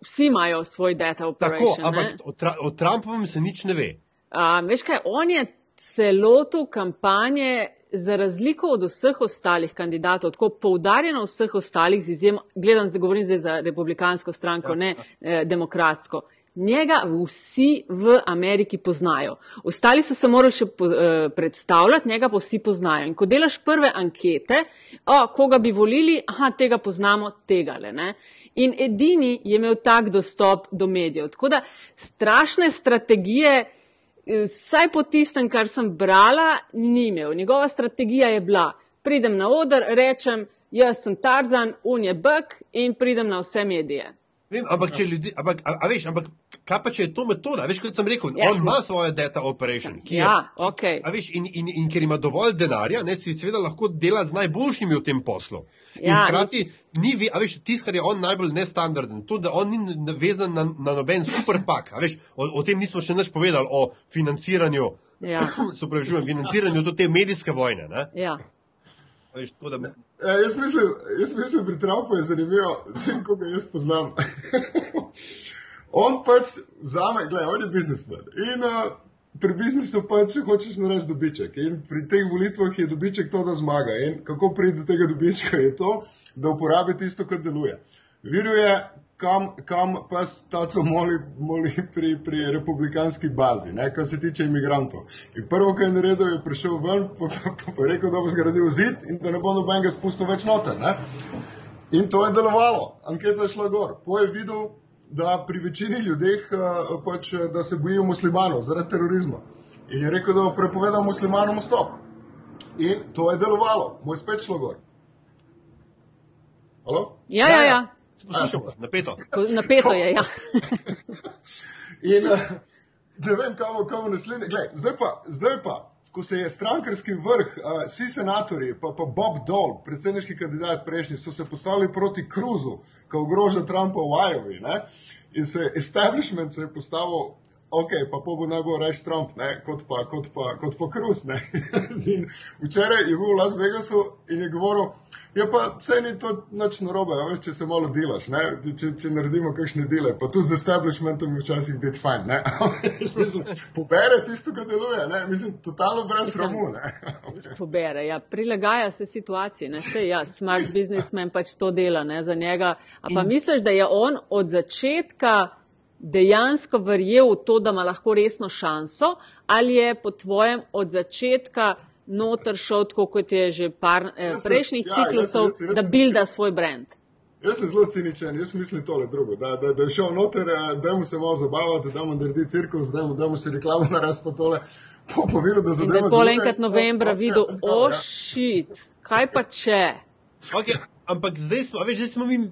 Vsi imajo svoj data operation. Tako, ampak o, tra, o Trumpovem se nič ne ve. A, veš kaj, on je celoto kampanje. Za razliko od vseh ostalih kandidatov, tako poudarjeno vseh ostalih, z izjemo, gledam, zdaj govorim zdaj za republikansko stranko, ja, ne eh, demokratsko, Njega vsi v Ameriki poznajo. Ostali so se morali še po, eh, predstavljati, njega pa vsi poznajo. In ko delaš prve ankete, o, koga bi volili, aha, tega poznamo, tega le. Ne? In edini je imel tak dostop do medijev. Tako da strašne strategije, eh, vsaj po tistem, kar sem brala, ni imel. Njegova strategija je bila, pridem na oder, rečem, jaz sem Tarzan, un je Bek in pridem na vse medije. Vem, ampak, ljudi, ampak, a, a veš, ampak kaj pa če je to metoda? Veš, kot sem rekel, Ja. on ima svojo data operation. ki je- Ja, ok. A veš, in, in, in ker ima dovolj denarja, ne, si seveda lahko dela z najboljšimi v tem poslu. In Ja, hkrati ni, ve- a veš, tisto, kar je on najbolj nestandarden, to, da on ni navezan na, na noben superpak. A veš, o, o tem nismo še nič povedali, o financiranju, Ja. (clears throat) se upravičujem, financiranju do te medijske vojne. Ne. Ja. Veš, tako, da, E, jaz, mislim, jaz mislim, pri Trumpu je zanimivo, vsem, ko ga jaz poznam. (laughs) on pač zame, gledaj, on je biznismen. In uh, pri biznisu pač hočeš narediti dobiček. In pri teh volitvah je dobiček to, da zmaga. In kako pride do tega dobička, je to, da uporabi tisto, kar deluje. Viruje, kam, kam pa taco moli, moli pri, pri republikanski bazi, ne, kar se tiče imigrantov. In prvo, kar je naredil, je prišel ven, pa, pa, pa, pa rekel, da bo zgradil zid in da ne bo nobenega spustil več noter. Ne. In to je delovalo, anketa je šla gor. Po je videl, da pri večini ljudeh uh, pač, eh, da se bojijo muslimanov zaradi terorizma. In je rekel, da bo prepovedal muslimanom vstop. In to je delovalo, moj spet šlo gor. Halo? Ja, ja, ja. se poslušamo, napeto. Ko- Napeto je, ja. (laughs) In uh, ne vem, kam bomo naslednji. Glej, zdaj, pa, zdaj pa, ko se je strankarski vrh, uh, vsi senatorji, pa, pa Bob Dole, predsedniški kandidat prejšnji, so se postavili proti Cruzu, ki ogroža Trumpa v Iowa. Ne? In se establishment se je postavil. Ok, pa po bo najbolj reč Trump, ne, kot pa, kot pa, kot pa. (laughs) In včeraj je bil v Las Vegasu in je govoril, ja pa vse ni to nič narobe, a veš, če se malo delaš, ne, če, če naredimo kakšne dele, pa tudi z establishmentom je včasih biti fajn, ne. (laughs) Mislim, pobere tisto, kar deluje, ne, mislim, totalno brez sramu, ne. Pobere, ja. prilagaja se situaciji. Ne? Sej, ja, (laughs) smart businessman pač to dela ne, za njega. A pa misliš, da je on od začetka dejansko verjel v to, da ima lahko resno šanso, ali je po tvojem od začetka noter šel, tako kot je že par eh, prejšnjih ja, ciklusov, jaz sem- jaz da sem- builda svoj brand? Jaz sem zelo ciničen, jaz mislim tole drugo, da, da, da je šel noter, eh, da mu se malo zabavati, da mu naredi cirkus, da mu, da mu se reklamo naraz pa tole. Po povedal, da da zadeva pol deluje, enkrat no, novembra ok, videl, let's go, o ja. šit, kaj pa če? Okay, ampak zdaj smo, veš, zdaj smo mi. Uh,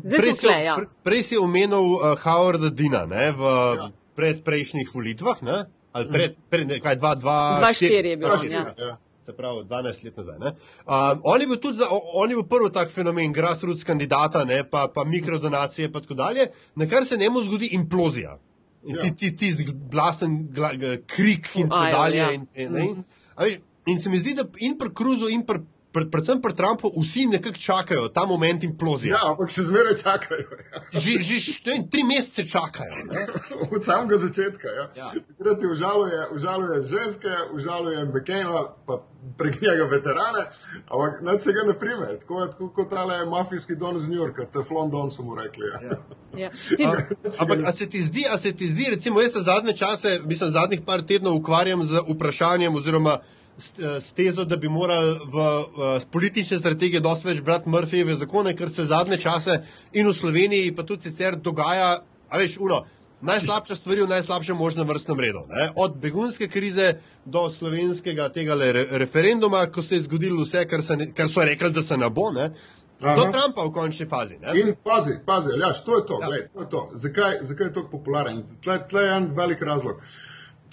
Zdaj prej, smo si- tule, ja. pre- prej si omenil uh, Howarda Dina ne, v Ja. predprejšnjih volitvah. Ne, ali pred, pred, ne, kaj, dva, dva, 2-4 je bil, Dva, on, štiri, ja. ja. Se pravi, 12 let nazaj. ne. Um, on, je bil tudi za, on je bil prvi tak fenomen, grassroots kandidata, ne, pa, pa mikrodonacije in tako dalje, na kar se njemu zgodi implozija. In Ja. ti, ti, ti blasen gla, g- krik in tako dalje. ja. In, in, in, a veš, in se mi zdi, da in pri Cruzu, in pri, pri, predvsem pri Trumpu, vsi nekako čakajo ta moment implozije. Ja, ampak še zmeraj čakajo. Ja. Že, že ne vem, tri mesece čakajo. Ne? (laughs) Od samega začetka. Ja. Ja. Takrat ti užaluje, užaluje ženske, užaluje McCaina, pa prek njega veterane, ampak nad se ga ne prime. Tako je tako kot tale mafijski don iz New Yorka, Teflon Don so mu rekli. Ja. Ja. Ti, A, ampak, a se ti zdi, a se ti zdi, recimo, jaz se zadnje čase, mislim, zadnjih par tednov ukvarjam z vprašanjem oziroma s, eh, s tezo, da bi morali v, v politične strategije dosti več brati Murphyjeve zakone, ker se zadnje čase in v Sloveniji, pa tudi sicer dogaja, a veš, uno. Najslabša stvar v najslabšem možnem vrstnem redu. Ne? Od begunske krize do slovenskega tega re, referenduma, ko se je zgodilo vse, kar, se ne, kar so rekli, da se ne bo, ne? do Aha. Trumpa v končni fazi. Ne? In pazi, pazi, ja, to je to, Ja. gled, to, je to. Zakaj, zakaj je tako popularen? Tle, tle je en velik razlog.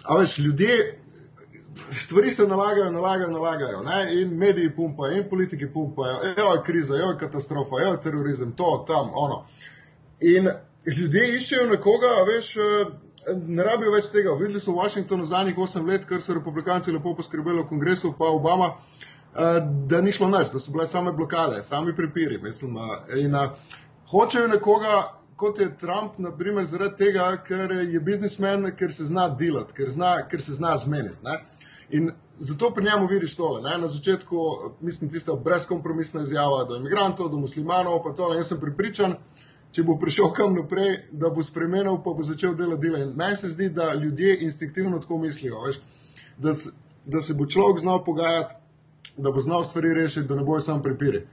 A veš, ljudje, stvari se nalagajo, nalagajo, nalagajo. Ne? In mediji pumpajo, in politiki pumpajo, evo je kriza, evo je katastrofa, evo je terorizem, to, tam, ono. In ljudje iščejo nekoga, veš. eh, Ne rabijo več tega. Videli so v Washingtonu zadnjih 8 let, ker so republikanci lepo poskrbeli v kongresu, pa Obama, eh, da ni šlo nič, da so bile same blokade, sami prepiri. Mislim, eh, in hočejo nekoga, kot je Trump, naprimer, zaradi tega, ker je biznismen, ker se zna delati, ker, zna, ker se zna zmeniti. Ne? In zato pri njemu vidiš tole. Ne? Na začetku, mislim, tista brezkompromisna izjava do imigrantov, do muslimanov, pa tole. Jaz sem pripričan, če bo prišel kam naprej, da bo spremenil, pa bo začel delati dela. In meni se zdi, da ljudje instinktivno tako mislijo, veš, da, se, da se bo človek znal pogajati, da bo znal stvari rešiti, da ne bojo samo prepiri.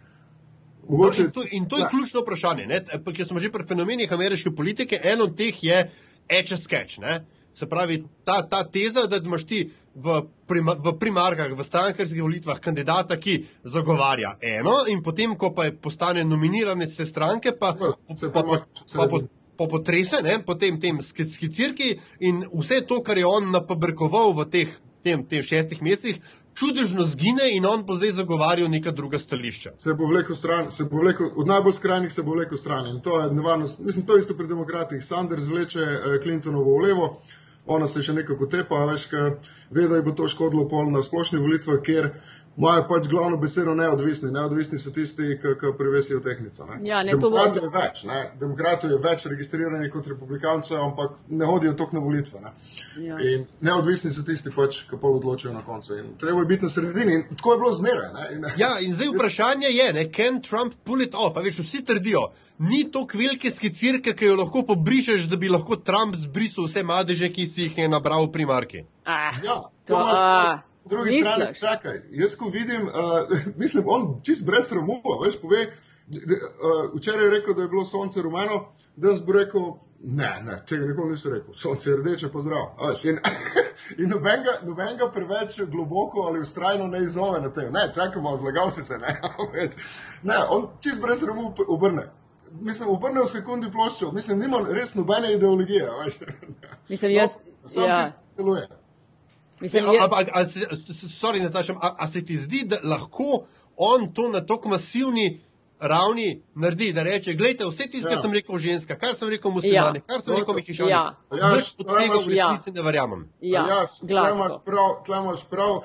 Mogoče, In to, in to je Ja. ključno vprašanje. ne. Ker smo že pri fenomenih ameriške politike, en od teh je eče sketch. Ne? Se pravi, ta, ta teza, da imaš ti v, prima, v primarkah, v strankarskih volitvah kandidata, ki zagovarja eno, in potem, ko pa je postane nominiran iz te stranke, pa, Se pa, pa, pa, pa, po potrese, ne, po tem, tem sk- skicirki in vse to, kar je on napabrkoval v teh, tem, tem šestih mesecih, čudežno zgine in on bo zdaj zagovarjal neka druga stališča. Se bo vlekel stran, se bo vlekel, od najbolj skrajnih se bo vlekel stran. In to je nevarnost. Mislim, to je isto pri demokratih. Sanders vleče eh, Clintonovo v levo, ona se še nekako tepa, veš, ker ve, da ji bo to škodilo pol na splošni volitvah, ker imajo pač glavno besedo neodvisni. Neodvisni so tisti, ki ki prevesijo tehnico. Ne. Ja, ne, Demokratov je več, ne. Demokratov je več registriranih kot republikancev, ampak ne hodijo toliko na volitve. Ne. Ja. In neodvisni so tisti, pač, ki pol odločijo na koncu. In treba je biti na sredini. In tako je bilo zmeraj. ne. In, Ja, in zdaj vprašanje je, ne, can Trump pull it off? A veš, vsi trdijo, ni to velike skicirke, ki jo lahko pobrišeš, da bi lahko Trump zbrisal vse madeže, ki si jih je nabral v primarki. Ah, Ja, to, imaš. Po drugi strani, misliš? čakaj, jaz ko vidim, uh, (laughs) mislim, on čist brez sramu, a veš, pove, uh, včeraj je rekel, da je bilo sonce rumeno, danes bo rekel, ne, ne, tega nikoli nisem rekel, sonce je rdeče, pozdrav. a veš, In, (laughs) in nobenega, nobenega preveč globoko ali ustrajno ne izzove na tem, ne, čakamo, zlagal si se, ne, (laughs) veš. ne, on čist brez sramu obrne. Mislim, obrne v sekundi ploščo, mislim, nima res nobene ideologije, a veš. (laughs) Mislim, jaz- No, Sam ja. tisti deluje. Mislim, Ja, je, Ampak, a, sorry, Nataša, a, a se ti zdi, da lahko on to na tako masivni ravni naredi, da reče, gledajte, vse tisto, kar Ja. sem rekel ženska, kar sem rekel muslimani, Ja. kar sem rekel mehišani, Ja. Ja, nič od tega v ja. resnici ne verjamem. ja, Ja, tle imaš gladko. prav, tle imaš prav uh,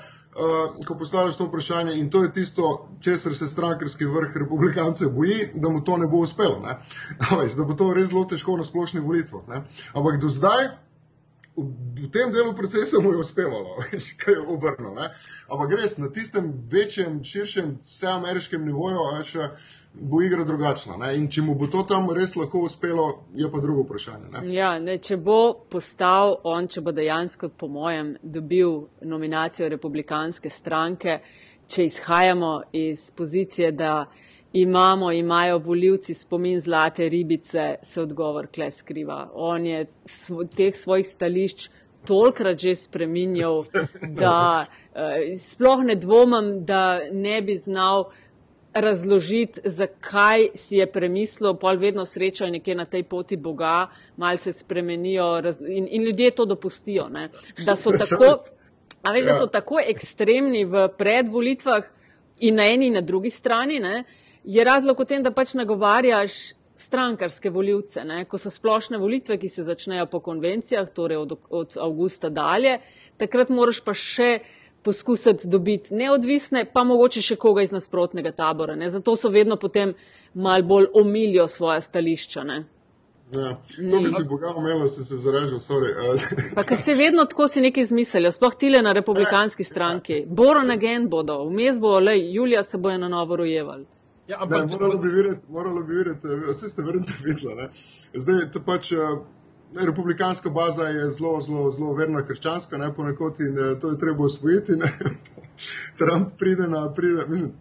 ko postavljaš to vprašanje in to je tisto, česar se strankarski vrh republikancev boji, da mu to ne bo uspelo. Ne? (laughs) Veš, da bo to res zelo težko na splošnih volitvah. Ampak do zdaj. V, v tem delu procesa mu je uspevalo, (laughs) kaj je obrnil. ne. Ampak res na tistem večjem, širšem, vseameriškem nivoju veš, bo igra drugačna. Ne? In če mu bo to tam res lahko uspelo, je pa drugo vprašanje. Ne? Ja, ne, če bo postal on, če bo dejansko, po mojem, dobil nominacijo republikanske stranke, če izhajamo iz pozicije, da imamo, imajo voljivci spomin zlate ribice, se odgovor kle skriva. On je svo, teh svojih stališč tolkrat že spreminjal, (laughs) da uh, sploh ne dvomim, da ne bi znal razložiti, zakaj si je premislil, pol vedno srečajo nekje na tej poti Boga, mal se spremenijo raz, in, in ljudje to dopustijo. Ne? Da so tako, a veš, da so tako ekstremni v predvolitvah in na eni in na drugi strani, ne? Je razlog v tem, da pač nagovarjaš strankarske voljivce, ne? ko so splošne volitve, ki se začnejo po konvencijah, torej od, od avgusta dalje, takrat moraš pa še poskusiti dobiti neodvisne, pa mogoče še koga iz nasprotnega tabora. Ne? Zato so vedno potem mal bolj omilijo svoja stališča. Ne? Ja, to bi si Boga umela, da si se sorry. (laughs) Pa ker se vedno tako si nekaj izmislijo, sploh tile na republikanski stranki. (laughs) Boron again bodo, vmes bo, lej, Julija se bojo na novo rojevali. Ja, Ne, ampak, moralo bi videti, moralo bi eh, vse ste verjetno (laughs) videli. Ne? Zdaj, to pač eh, ne, republikanska baza je zelo, zelo, zelo verna krščanska, ne ponekod in eh, to je treba osvojiti. Ne? (laughs) Trump pride na, pride, mislim,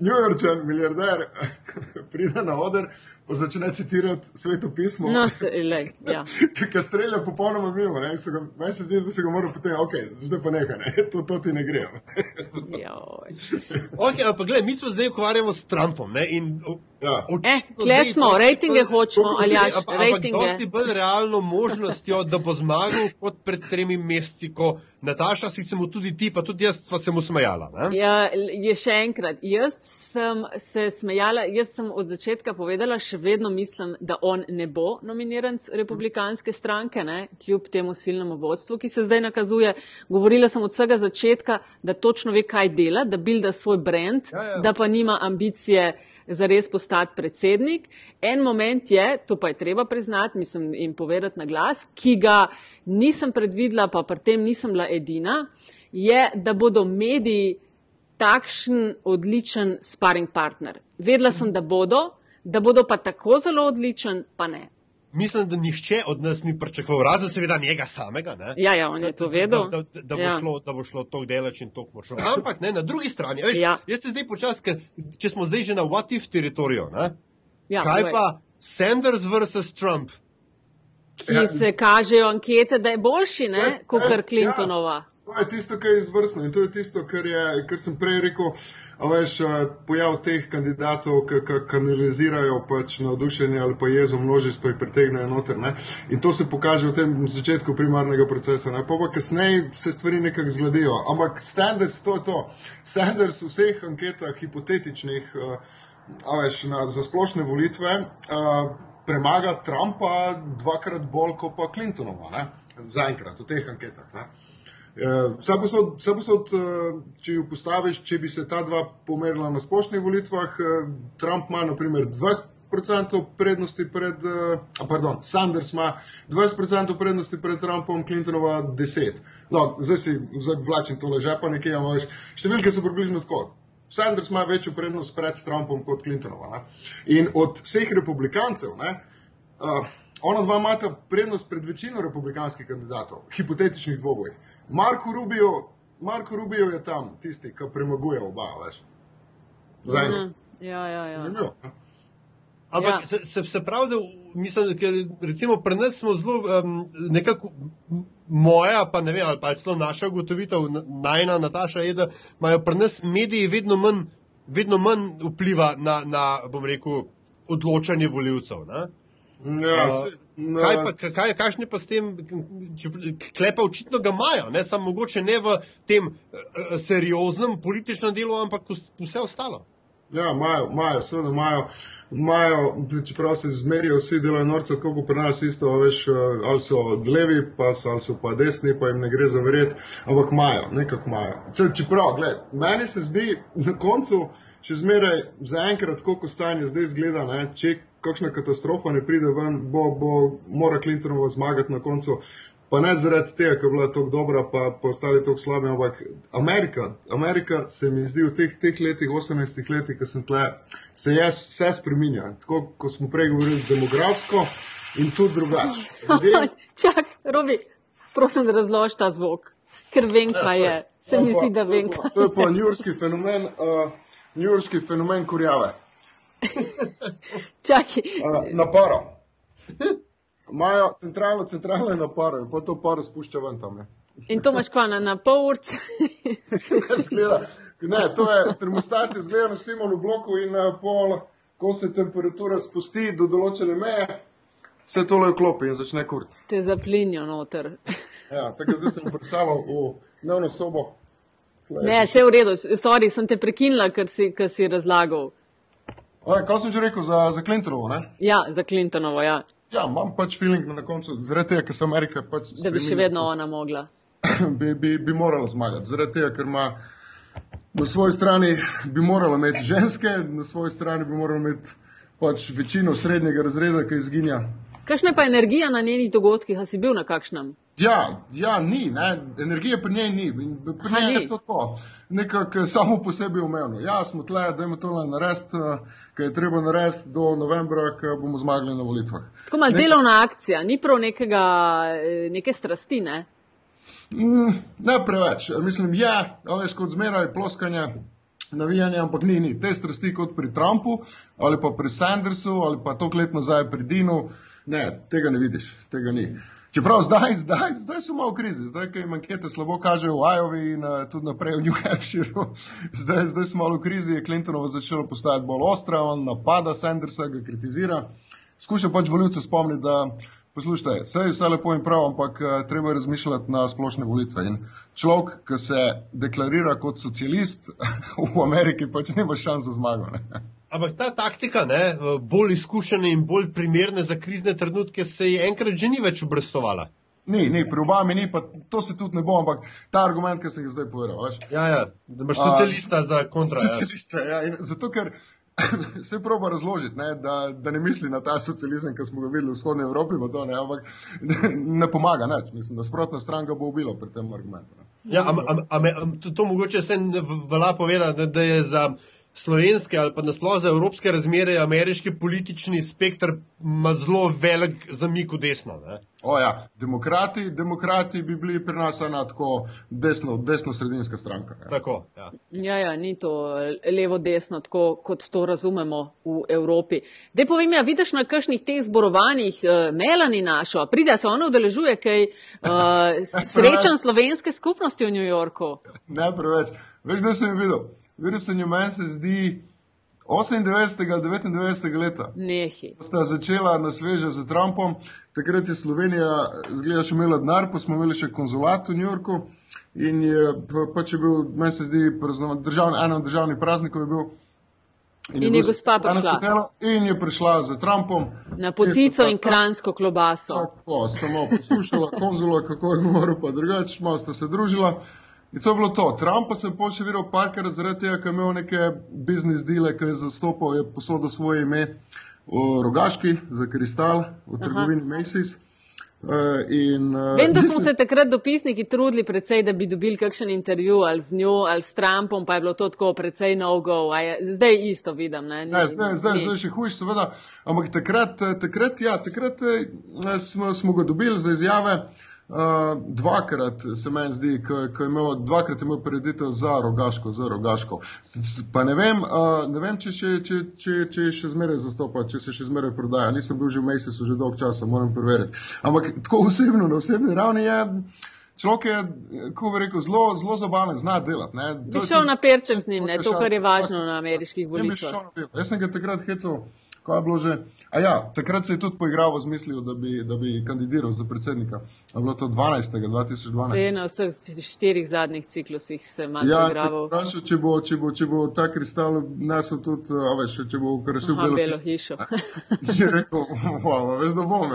New Yorkčan, milijarder, (laughs) pride na oder, začne citirati sveto pismo. No, se, lej, ja. (laughs) Ki strelja popolnoma mimo, ne, ga- meni se zdi, da se ga mora potem, ok, zdaj pa nekaj, ne, (laughs) to, to ti ne gre. Okay, ampak gled, mi smo zdaj ukvarjamo s Trumpom. Ne, in, Ja. očitno Eh, kle smo, dosti rejtinge bolj- hočemo, ali jaš, Ampak, ampak dosti rejtinge. bolj realno možnostjo, da bo zmagal kot pred tremi meseci, ko Nataša si se mu tudi ti, pa tudi jaz sva se mu smejala. Ne? Ja, je še enkrat. Jaz sem se smejala, jaz sem od začetka povedala, še vedno mislim, da on ne bo nominiran republikanske stranke, ne, kljub temu silnemu vodstvu, ki se zdaj nakazuje. Govorila sem od vsega začetka, da točno ve, kaj dela, da bilda svoj brand, Ja, ja. da pa nima ambicije za res postati predsednik. En moment je, to pa je treba priznati, mislim in povedati na glas, ki ga nisem predvidela, pa pri tem nisem bila edina, je, da bodo mediji takšen odličen sparring partner. Vedela sem, da bodo, da bodo pa tako zelo odličen, pa ne. Mislim, da nihče od nas ni pričakoval, razen seveda njega samega. Ne? Ja, ja, on je to vedel. Da, da, da, bo, Ja. šlo, da bo šlo tako delač in tako močno. Ampak ne, na drugi strani, veš, Ja. jaz se zdaj počasi, ker če smo zdaj že na what if teritoriju, ne? Ja, kaj povej. pa Sanders versus Trump? Ki se kažejo ankete, da je boljši, ne, kot kar Clintonova. To je tisto, kar je izvrstno in to je tisto, kar, je, kar sem prej rekel. A veš, eh, pojav teh kandidatov, ki kanalizirajo pač navdušenje ali pa jezo množic, pa jih pritegnejo noter. Ne? In to se pokaže v tem začetku primarnega procesa. Ne? Pa pa kasneje se stvari nekako zgledijo. Ampak Standards to je to. Standards v vseh anketah, hipotetičnih, uh, a veš, na, za splošne volitve. Uh, Premaga Trumpa dvakrat bolj kot pa Clintonova, zaenkrat v teh anketah. Ne? Vse posod, če jo postaviš, če bi se ta dva pomerila na splošnih volitvah, eh, Trump ima naprimer 20% prednosti pred, eh, pardon, Sanders ima 20% prednosti pred Trumpom, Clintonova 10%. No, zdaj si vlačen tole že pa nekje, ampak številke so približno tako. Sanders ima večjo prednost pred Trumpom kot Clintonova. Ne? In od vseh republikancev, ne, uh, ona dva imata prednost pred večino republikanskih kandidatov, hipotetičnih dvoboj. Marko Rubio, Marko Rubio je tam tisti, ki premaguje oba, veš. Zaenkrat. Ja, ja, ja. Zanimivo. Ampak Ja. se, se, se pravi, da mislim, ker recimo pri nas smo zelo um, nekako. Moja, pa ne vem, ali pa celo naša ugotovitev, najna Nataša, je, da imajo pri nas mediji vedno manj, vedno manj vpliva na, na, bom rekel, odločanje voljivcev. Ne? Ja, A, se, na, Kaj pa, kaj, kakšne pa s tem, klepa očitno ga imajo, ne samo mogoče ne v tem uh, serioznem političnem delu, ampak vs- vse ostalo. Ja, imajo, imajo, seveda imajo, imajo, čeprav se zmerijo vsi delajo norce, tako kot pri nas isto, veš, eh, ali so levi, pa so, ali so pa desni, pa jim ne gre za verjet, ampak imajo, nekako imajo. Se- Čeprav, gled, meni se zdi na koncu, še zmeraj zaenkrat, koliko stanje zdaj zgleda, ne, če kakšna katastrofa ne pride ven, bo, bo mora Clintonova zmagati na koncu. Pa ne zaradi tega, ker je bila tako dobra, pa postali tako slabi, ampak Amerika, Amerika se mi zdi v teh, teh letih, 18 letih, ko sem tle, se je vse spremenja. Tako kot smo prej govorili, demografsko in tudi drugače. Ljudje- (laughs) Čak, Robi, prosim, da razloži ta zvok, ker vem, kaj je. Se mi je zdi, da je vem, kaj To je pa njurski fenomen, uh, njurski fenomen kurjave. (laughs) Čakaj. Uh, naparo. Imajo centralno, centralno je naparo in pa to paro spušča ven tam. Ne. In to imaš kva na, na pol. Izgleda, (laughs) ne, to je termostat, izgleda na štimonu bloku in uh, pol, ko se temperatura spusti do določene meje, se tole vklopi in začne kurti. Te zaplinjo noter. (laughs) Ja, tako zdaj sem prisalal v dnevno sobo. Ne, vse v redu, sorry, sem te prekinila, ker si, ker si razlagal. Oj, kaj sem že rekel za, za Clintonovo, ne? Ja, za Clintonovo, ja. Ja, imam pač feeling na koncu, zaradi tega, ker se Amerika pač. Da bi še vedno ona mogla. (clears throat) bi, bi, bi morala zmagati. Zaradi tega, ker ima na svoji strani bi morala imeti ženske, na svoji strani bi morala imeti pač večino srednjega razreda, ki izginja. Kakšna je pa energija na njenih dogodkih, a si bil na kakšnem? Ja, ja, ni, ne? energije pri njej ni. Pri njej je to tako, nekako samo po sebi umevno. Ja, smo tle, da imamo to narediti, kar je treba narediti do novembra, ko bomo zmagali na volitvah. Tako malo delovna akcija, ni prav nekega, eh, neke strasti, ne? Mm, ne preveč. Mislim, je, a veš, kot zmeraj, ploskanje, navijanje, ampak ni, ni. Te strasti kot pri Trumpu ali pa pri Sandersu ali pa to let nazaj pri Dinu, ne, tega ne vidiš, tega ni. Čeprav zdaj, zdaj, zdaj so malo v krizi, zdaj, ko jim ankete slabo kažejo v Iowi in uh, tudi naprej v New Hampshireu, (laughs) zdaj, zdaj smo malo v krizi, je Clintonova začela postajati bolj ostra, on napada Sandersa, ga kritizira. Skuša pač voljivce spomniti, da poslušajte, vse je vse lepo in prav, ampak uh, treba je razmišljati na splošne volitve. In človek, ki se deklarira kot socialist (laughs) v Ameriki, pač nima šans za zmago. Ne? Ampak ta taktika, ne, bolj izkušene in bolj primerne za krizne trenutke, se je enkrat že ni več obrestovala. Ni, ni, pri Obami ni, pa to se tudi ne bo, ampak ta argument, ki sem ga zdaj povedal, veš. Ja, ja, da imaš socialista za kontra. Ja. Socialiste, ja, in zato, ker (coughs) se proba razložiti, ne, da, da ne misli na ta socializem, ki smo ga videli v vzhodni Evropi, to, ne, ampak (laughs) ne pomaga nič. Mislim, da sprotna stran ga bo ubila pri tem argumentu. Ne. Ja, am, am, am, to, to mogoče se velja povedati, da, da je za slovenske ali pa nasploh za evropske razmere ameriški politični spektr ima zelo velik zamik v desno. Ne? O ja, demokrati, demokrati bi bili pri nas ena tako desno, desno-sredinska stranka. Ja. Tako, ja. Ja, ja, ni to levo-desno, tako kot to razumemo v Evropi. Dej povem, ja, vidiš na kakšnih teh zborovanjih uh, Melani našo, a pride se ona udeležuje kaj (laughs) uh, srečan slovenske skupnosti v New Yorku. Ne preveč. Veš, da sem videl. Jo, meni se zdi. 98. ali 99. leta. Nehi. Sta začela na sveže z Trumpom, takrat je Slovenija, zgleda, še imela denar, pa smo imeli še konzulat v New Yorku. In je pa, pač je bil, meni se zdi, državni, eno od državnih praznikov je bil. In je, in je gospa prišla. In je prišla za Trumpom. Na potico in kransko klobaso. Tako, samo poslušala konzula, kako je govoril, pa drugače, malo sta se družila. In to je bilo to. Trump pa sem pol še videl parkrat zaradi tega, ker je imel neke biznis dele, ki je zastopal, je posodil svoje ime v Rogaški za kristal v trgovini Aha. Macy's. Uh, in, uh, Vem, da smo se takrat dopisniki trudili predvsej, da bi dobili kakšen intervju ali z njo ali s Trumpom, pa je bilo to tako predvsej no-go. Zdaj isto vidim. Ne? Ni, ne, zdaj, zdaj, zdaj še hujš, seveda. Ampak takrat, takrat, ja, takrat smo, smo ga dobili za izjave. Uh, Uh, dvakrat se meni zdi, ko je imel dvakrat imel preditev za rogaško, za rogaško. Pa ne vem, uh, ne vem če, če, če, če, če še zmeraj zastopa, če se še zmeraj prodaja. Nisem bil že v Mejsisu že dolg časa, moram preveriti. Ampak tako osebno, na osebni ravni je. Človek je, kako bi rekel, zelo, zelo zabaven, zna delati. Bi šel na perčem z njim, ne? to, kar je važno na ameriških volitvah. Jaz sem ga takrat hecal Ko je bilo že? A ja, takrat se je tudi poigral z mislijo, da bi, da bi kandidiral za predsednika. Je bilo to 12. 2012. Se na vseh štirih zadnjih ciklusih se malo ja, poigraval. Ja, se če bo, če bo, če bo ta kristal nesel tudi, a veš, če bo krasil belo, belo hišo. (laughs) je rekel, wow, veš, da bom.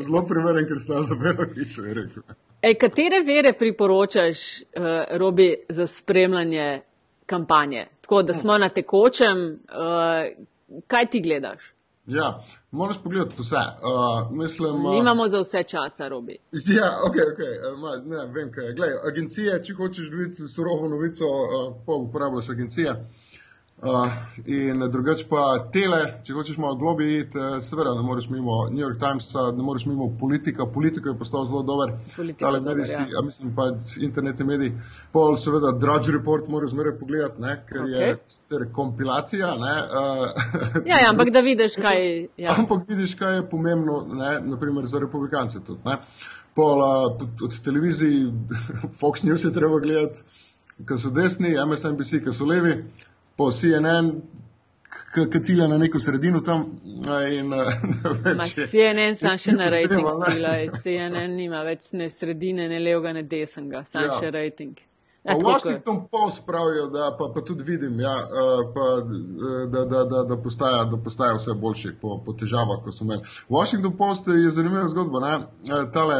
(laughs) Zelo primeren kristal za belo hišo, je rekel. Ej, katere vere priporočaš, uh, Robi, za spremljanje kampanje? Tako da smo na tekočem, uh, kaj ti gledaš? Ja, moraš pogledati vse. Uh, mislim, uh, Nimamo za vse časa, robi. (laughs) Ja, ok, ok. Uh, ne, vem, kaj je. Glej, agencije, če hočeš videti surovo novico, uh, pa uporabljaš agencije. Uh, Uh, in drugače pa tele, če hočeš malo globi iti, uh, seveda ne moreš mimo New York Timesa, ne moreš mimo politika. Politika je postal zelo dober, ali medijski, ja. a mislim pa internetni mediji. Pol seveda Drudge Report moraš zmeraj pogledati, ne, ker okay. je sicer kompilacija. Ne, uh, ja, ja, ampak da vidiš, kaj je. Ja. Ampak vidiš, kaj je pomembno, ne, naprimer za republikance tudi. Ne. Pol uh, od televizij, (laughs) Fox News je treba gledati, ki so desni, MSNBC, ki so levi po CNN, ki cilja na neko sredino tam. In, več, CNN sam še na rejting cilja, CNN nima več ne sredine, ne levega, ne desnega, sam ja. še rejting. V Washington Post pravijo, da pa, pa tudi vidim, ja, pa, da, da, da, da, postaja, da postaja vse boljši po, po težavah, ko so imeli. Washington Post je zanimiva zgodba. Ne? Tale,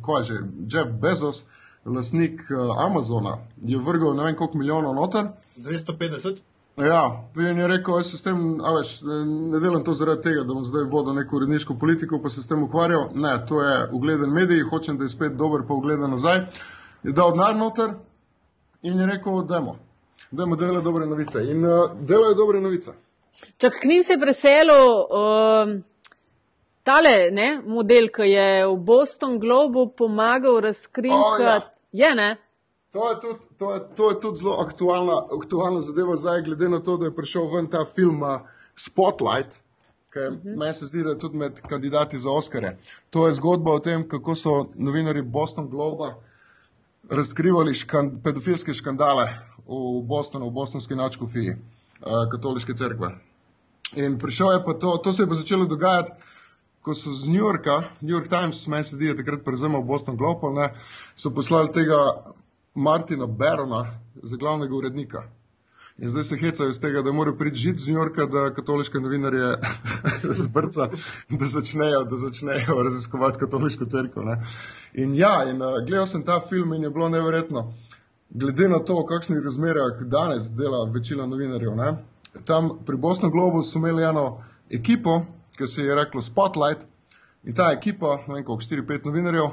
ko je že, Jeff Bezos, lasnik uh, Amazona, je vrgel ne vem koliko milijonov noter. 250. Ja, in je rekel, jaz se s tem, a veš, ne delam to zaradi tega, da bom zdaj vodil neko uredniško politiko, pa se s tem ukvarjal. Ne, to je ugleden medij, hočem, da je spet dober, pa ugleden nazaj. Je dal denar noter in je rekel, dajmo, dajmo delati dobre novice. In uh, delajo dobre novice. Čak k njim se preselil. Um... Tale ne, model, ki je v Boston Globu pomagal razkriti, oh, ja. Je, ne? To je tudi, to je, to je tudi zelo aktualna, aktualna zadeva zdaj, glede na to, da je prišel ven ta film uh, Spotlight, ki uh -huh. meni se zdi, da je tudi med kandidati za Oscare. To je zgodba o tem, kako so novinari Boston Globa razkrivali škan, pedofilske škandale v Bostonu, v bostonski načkofiji uh, katoliške cerkve. In prišel je pa to, to se je pa začelo dogajati ko so z New Yorka, New York Times, meni se zdi, da je takrat prevzemal Boston Globe, ne, so poslali tega Martina Barona za glavnega urednika. In zdaj se hecajo iz tega, da mora priti žit z New Yorka, da katoliške novinarje (laughs) zbrca, da začnejo, da začnejo raziskovati katoliško crkvo. In ja, in uh, gledal sem ta film in je bilo neverjetno. Glede na to, v kakšnih razmerah danes dela večina novinarjev, ne? tam pri Boston Globu so imeli eno ekipo, ki se je reklo Spotlight. In ta ekipa, ne vem koliko, 4-5 novinarjev,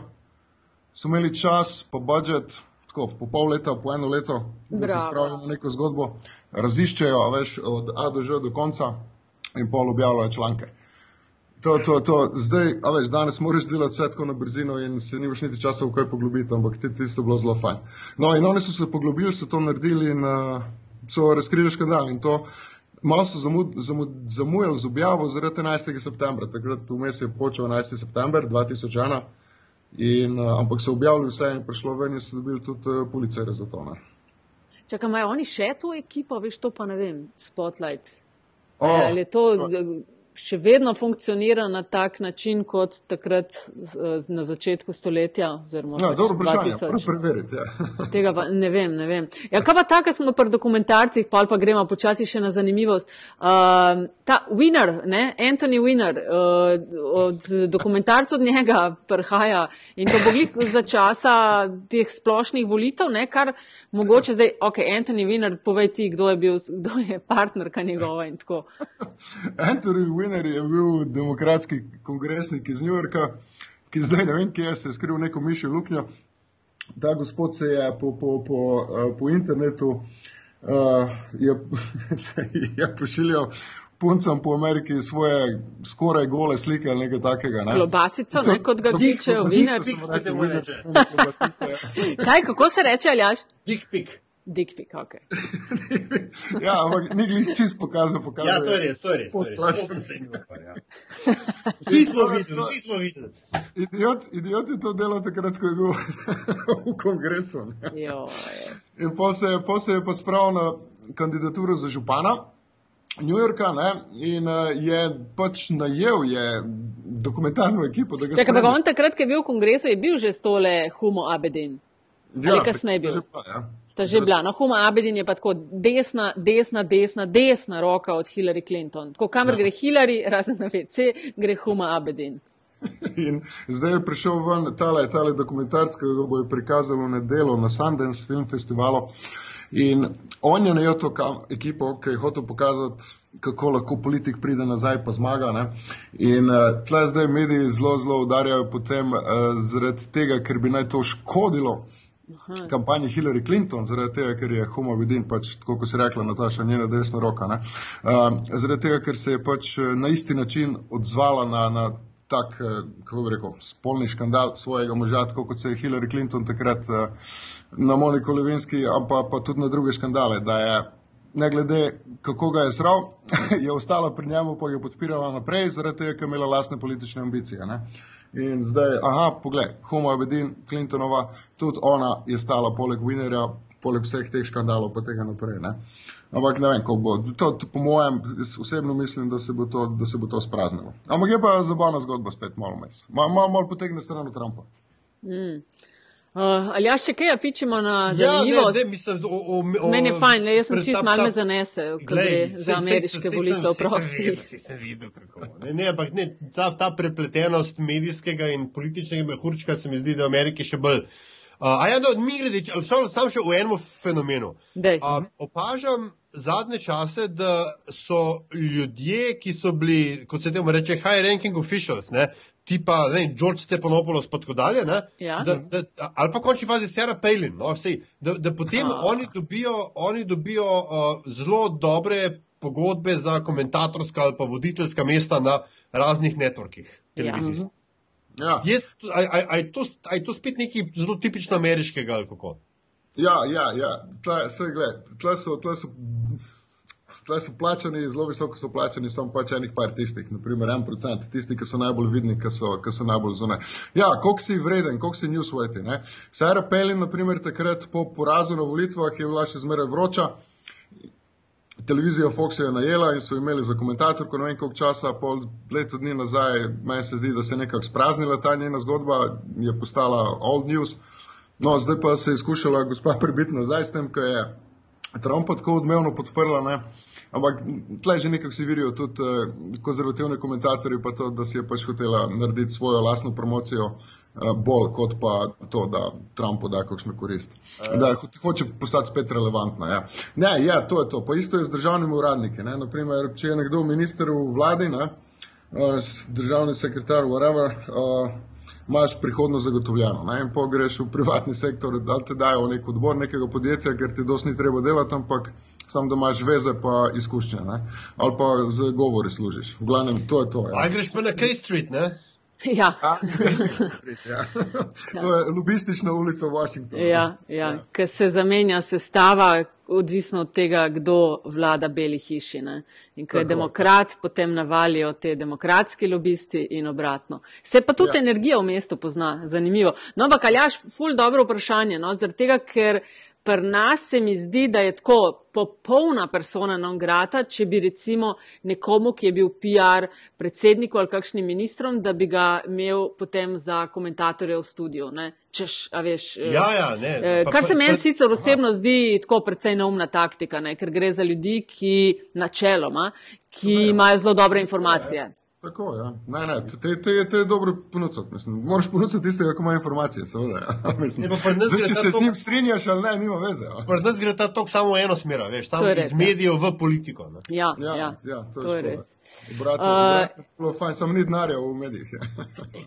so imeli čas, pa budžet, tako po pol leta, po eno leto, da se spravijo na neko zgodbo, raziščejo, veš, od A do Ž do konca in pol objavljajo članke. To, to, to. Zdaj, a veš, danes moraš delati vse tako na brzino in se nimaš niti časa v kaj poglobiti, ampak ti tisto bilo zelo fajn. No, in oni so se poglobili, so to naredili in uh, so razkrili škandal in to. Malo so zamud, zamud, zamujali z objavo zaradi 11. septembra, takrat vmes je počel 11. september 2001, in, uh, ampak so objavili vse in prišlo ven in so dobili tudi uh, policije za to. Ne. Čakaj, imajo oni še to ekipo, veš, to pa ne vem, Spotlight. Oh, Ali je to še vedno funkcionira na tak način kot takrat na začetku stoletja? oziroma ja, pač dobro vprašanje, 2000? moram preveriti. Ja. (laughs) Tega pa ne vem, ne vem. Ja, kaj pa tako, smo pri dokumentarcih, pa, pa gremo počasi še na zanimivost. Uh, ta Winner, ne, Anthony Winner, uh, od dokumentarca od njega prihaja in to bo glih za časa teh splošnih volitev, ne, kar mogoče zdaj, ok, Anthony Winner, povej ti, kdo je bil, kdo je partnerka njegova in tako. (laughs) Anthony Winner je bil demokratski kongresnik iz New Yorka, ki zdaj ne vem, kje je se je skril neko mišjo luknjo. Ta gospod se je po, po, po, po internetu uh, je, (laughs) se je pošiljal puncem po Ameriki svoje skoraj gole slike ali nekaj takega. Ne? Klobasico, ne, kot ga kličejo, mu rekli, se mu Winner. reče. Kaj, kako se reče, Aljaš? Dick pic. Dick pic, ok. (laughs) ja, ampak ni glih čist pokazal, pokazal. Ja, to je res, to je res. To je res. Pa, ja. Vsi smo videli, vsi smo videli. Idiot, idiot je to delal takrat, ko je bil (laughs) v kongresu. Ne? Jo, In po se, po se je pa spravil na kandidaturo za župana New Yorka ne? in uh, je pač najel je dokumentarno ekipo, da ga Čakaj, pa spremlja. on takrat, ko je bil v kongresu, je bil že stole Humo Abedin. Ali kasneje bil? že bila, ja. Sta že bila. No, Humo Abedin je pa tako desna, desna, desna, desna roka od Hillary Clinton. Tako kamor Ja. gre Hillary, (laughs) razen na WC, gre Humo Abedin. (laughs) In zdaj je prišel ven tale, tale dokumentarc, ki ga bojo prikazali v nedelo na Sundance Film Festivalu. In on je najel to kam, ekipo, ki je hotel pokazati, kako lahko politik pride nazaj pa zmaga. Ne? In uh, tle zdaj mediji zelo, zelo udarjajo potem uh, zaradi tega, ker bi naj to škodilo kampanji Hillary Clinton, zaradi tega, ker je Homo Vidin, pač, tako kot si rekla, Nataša, njena desna roka. ne. Uh, zaradi tega, ker se je pač eh, na isti način odzvala na, na tak, eh, kako bi rekel, spolni škandal svojega moža, tako kot se je Hillary Clinton takrat uh, na Moniko Levinski, ampak pa tudi na druge škandale, da je ne glede kako ga je sral, (laughs) je ostala pri njemu, pa jo podpirala naprej, zaradi tega, ker je imela lastne politične ambicije. Ne? In zdaj, aha, pogled, Homo Abedin, Clintonova, tudi ona je stala poleg Winnerja, poleg vseh teh škandalov, pa tega naprej. Ne? Ampak ne vem, kako bo. To, to, po mojem, osebno mislim, da se bo to, da se bo to spraznilo. Ampak je pa zabavna zgodba spet malo mes. Malo mal, mal potegne stran od Trumpa. Uh, ali ja, še kaj, ja, pičemo na Ja, ne, zanimivost? ne, mislim, o, o, o, Meni je fajn, le, jaz sem čist malo me zanese, ko Glej, gre za ameriške saj volitve, oprosti. videl, saj sem videl, kako. Ne, ne, ampak ne, ta, ta prepletenost medijskega in političnega mehurčka se mi zdi, da v Ameriki še bolj. Uh, a ja, no, mi grede, sam, sam še v enem fenomenu. Dej. Uh, opažam zadnje čase, da so ljudje, ki so bili, kot se temu reče, high ranking officials, ne, tipa ne, George Stepanopoulos pa tako dalje, ne, Ja. da, da, ali pa v končni fazi Sarah Palin, no, sej, da, da potem Ah. oni dobijo, oni dobijo uh, zelo dobre pogodbe za komentatorska ali pa voditeljska mesta na raznih networkih televizijskih. Ja, Jaz, a, a, a, je to, to spet nekaj zelo tipično ameriškega ali kako? ja, ja, ja. Tle, sej, gled, tle so. Tle so Tle so plačani, zelo visoko so plačani, samo pač enih par tistih, naprimer en procent, tisti, ki so najbolj vidni, ki so, ki so najbolj zunaj. Ja, koliko si vreden, koliko si newsworthy. ne? Sarah Palin, naprimer, takrat po porazu na volitvah je bila še zmeraj vroča. Televizija Fox je najela in so imeli za komentatorko ne vem koliko časa, pol leto dni nazaj, meni se zdi, da se je nekako spraznila ta njena zgodba, je postala old news. No, zdaj pa se je skušala gospa (laughs) prebiti nazaj s tem, ko je Trumpa tako odmevno podprla. Ne? Ampak tle že nekako si vidijo tudi eh, konzervativni komentatorji, pa to, da si je pač hotela narediti svojo lastno promocijo. eh, Bolj kot pa to, da Trumpu da kakšno korist. Da ho- hoče postati spet relevantna. Ja. Ne, ja, to je to. Pa isto je z državnimi uradniki. Ne. Naprimer, če je nekdo minister v vladi, ne, eh, državni sekretar, whatever, uh, imaš prihodnost zagotovljeno. Ne? In pa greš v privatni sektor, da te dajo v nek odbor nekega podjetja, ker ti dosti ni treba delati, ampak samo da imaš veze pa izkušnje. Ne? Ali pa z govori služiš. V glavnem, to je to. Ja. Aj greš pa na K Street, ne? Ja. A, (laughs) ja. To je lobistična ulica v Washingtonu. Ja, ja. ker se zamenja sestava, odvisno od tega, kdo vlada Beli hiši. Ne? In ko je demokrat, potem navalijo te demokratski lobisti in obratno. Se pa tudi Ja. ja. energija v mestu pozna, zanimivo. No, ampak Aljaš, ful dobro vprašanje, no? zaradi tega, ker pri nas se mi zdi, da je tako popolna persona non grata, če bi recimo nekomu, ki je bil PR predsedniku ali kakšnim ministrom, da bi ga imel potem za komentatorja v studiu. Ne? Češ, a veš, eh, Ja, ja, ne. Eh, Pa- Kar se meni sicer osebno zdi tako precej neumna taktika, ne? ker gre za ljudi, ki načeloma, ki imajo zelo dobre informacije. Tako, ja. Ne, ne, te, te, te je dobro ponuditi. Mislim, moraš ponuditi tistega, ki ima informacije, seveda. Ja. (laughs) Mislim, Ne, zdaj, če se to- z njim strinjaš ali ne, nima veze. Ja. Pri nas gre ta tok samo v eno smer, veš, je res, iz ja. medijev v politiko. Ne? Ja, Ja, ja, ja, to, to je škoda. res. Obratno, Uh, obratno, je fajn, samo ni denarja v medijih. Ja.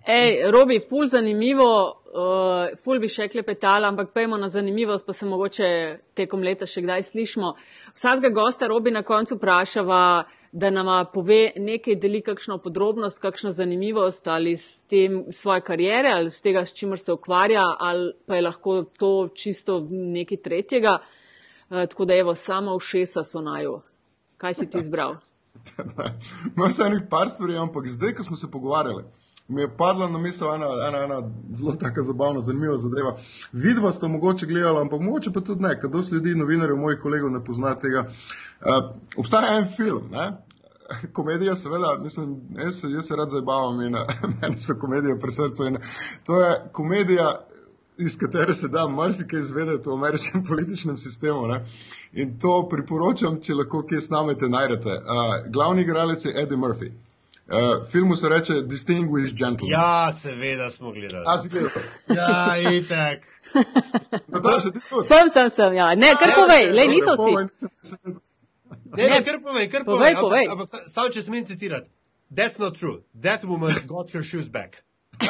Ej, Robi, ful zanimivo, uh, ful bi še klepetala, ampak pejmo na zanimivost, pa se mogoče tekom leta še kdaj slišimo. Vsakega gosta Robi na koncu vprašava, da nama pove nekaj, deli kakšno podrobnost, kakšno zanimivost ali s tem svoje karijere ali s tega, s čimer se ukvarja, ali pa je lahko to čisto nekaj tretjega. Uh, tako da evo, samo všesa so naju. Kaj si ti izbral? (laughs) Imam se enih par stvari, ampak zdaj, ko smo se pogovarjali, mi je padla na misel ena, ena, ena zelo tako zabavna, zanimiva zadeva. Vidva sta mogoče gledala, ampak mogoče pa tudi ne, ker dosti ljudi, novinarjev, mojih kolegov ne pozna tega. Uh, obstaja en film, ne? Komedija, seveda, mislim, jaz, se- jaz se rad zabavam in eh, (laughs) meni so komedije pri srcu. To je komedija, iz katere se da marsikaj izvedeti v ameriškem (laughs) političnem sistemu. Ne? In to priporočam, če lahko kje snamete najdete. Uh, glavni igralec je Eddie Murphy. Uh, filmu se reče Distinguished Gentleman. Ja, seveda smo gledali. A si gledal? Ja, itek. (laughs) Nataša, ti tudi? Sem, sem, sem, ja. Ne, kar povej, le niso vsi. Ne, ne, kar povej, kar Povej, povej. povej. Ampak, ampak sa- samo če smem citirati. That's not true. That woman got her shoes back. (laughs)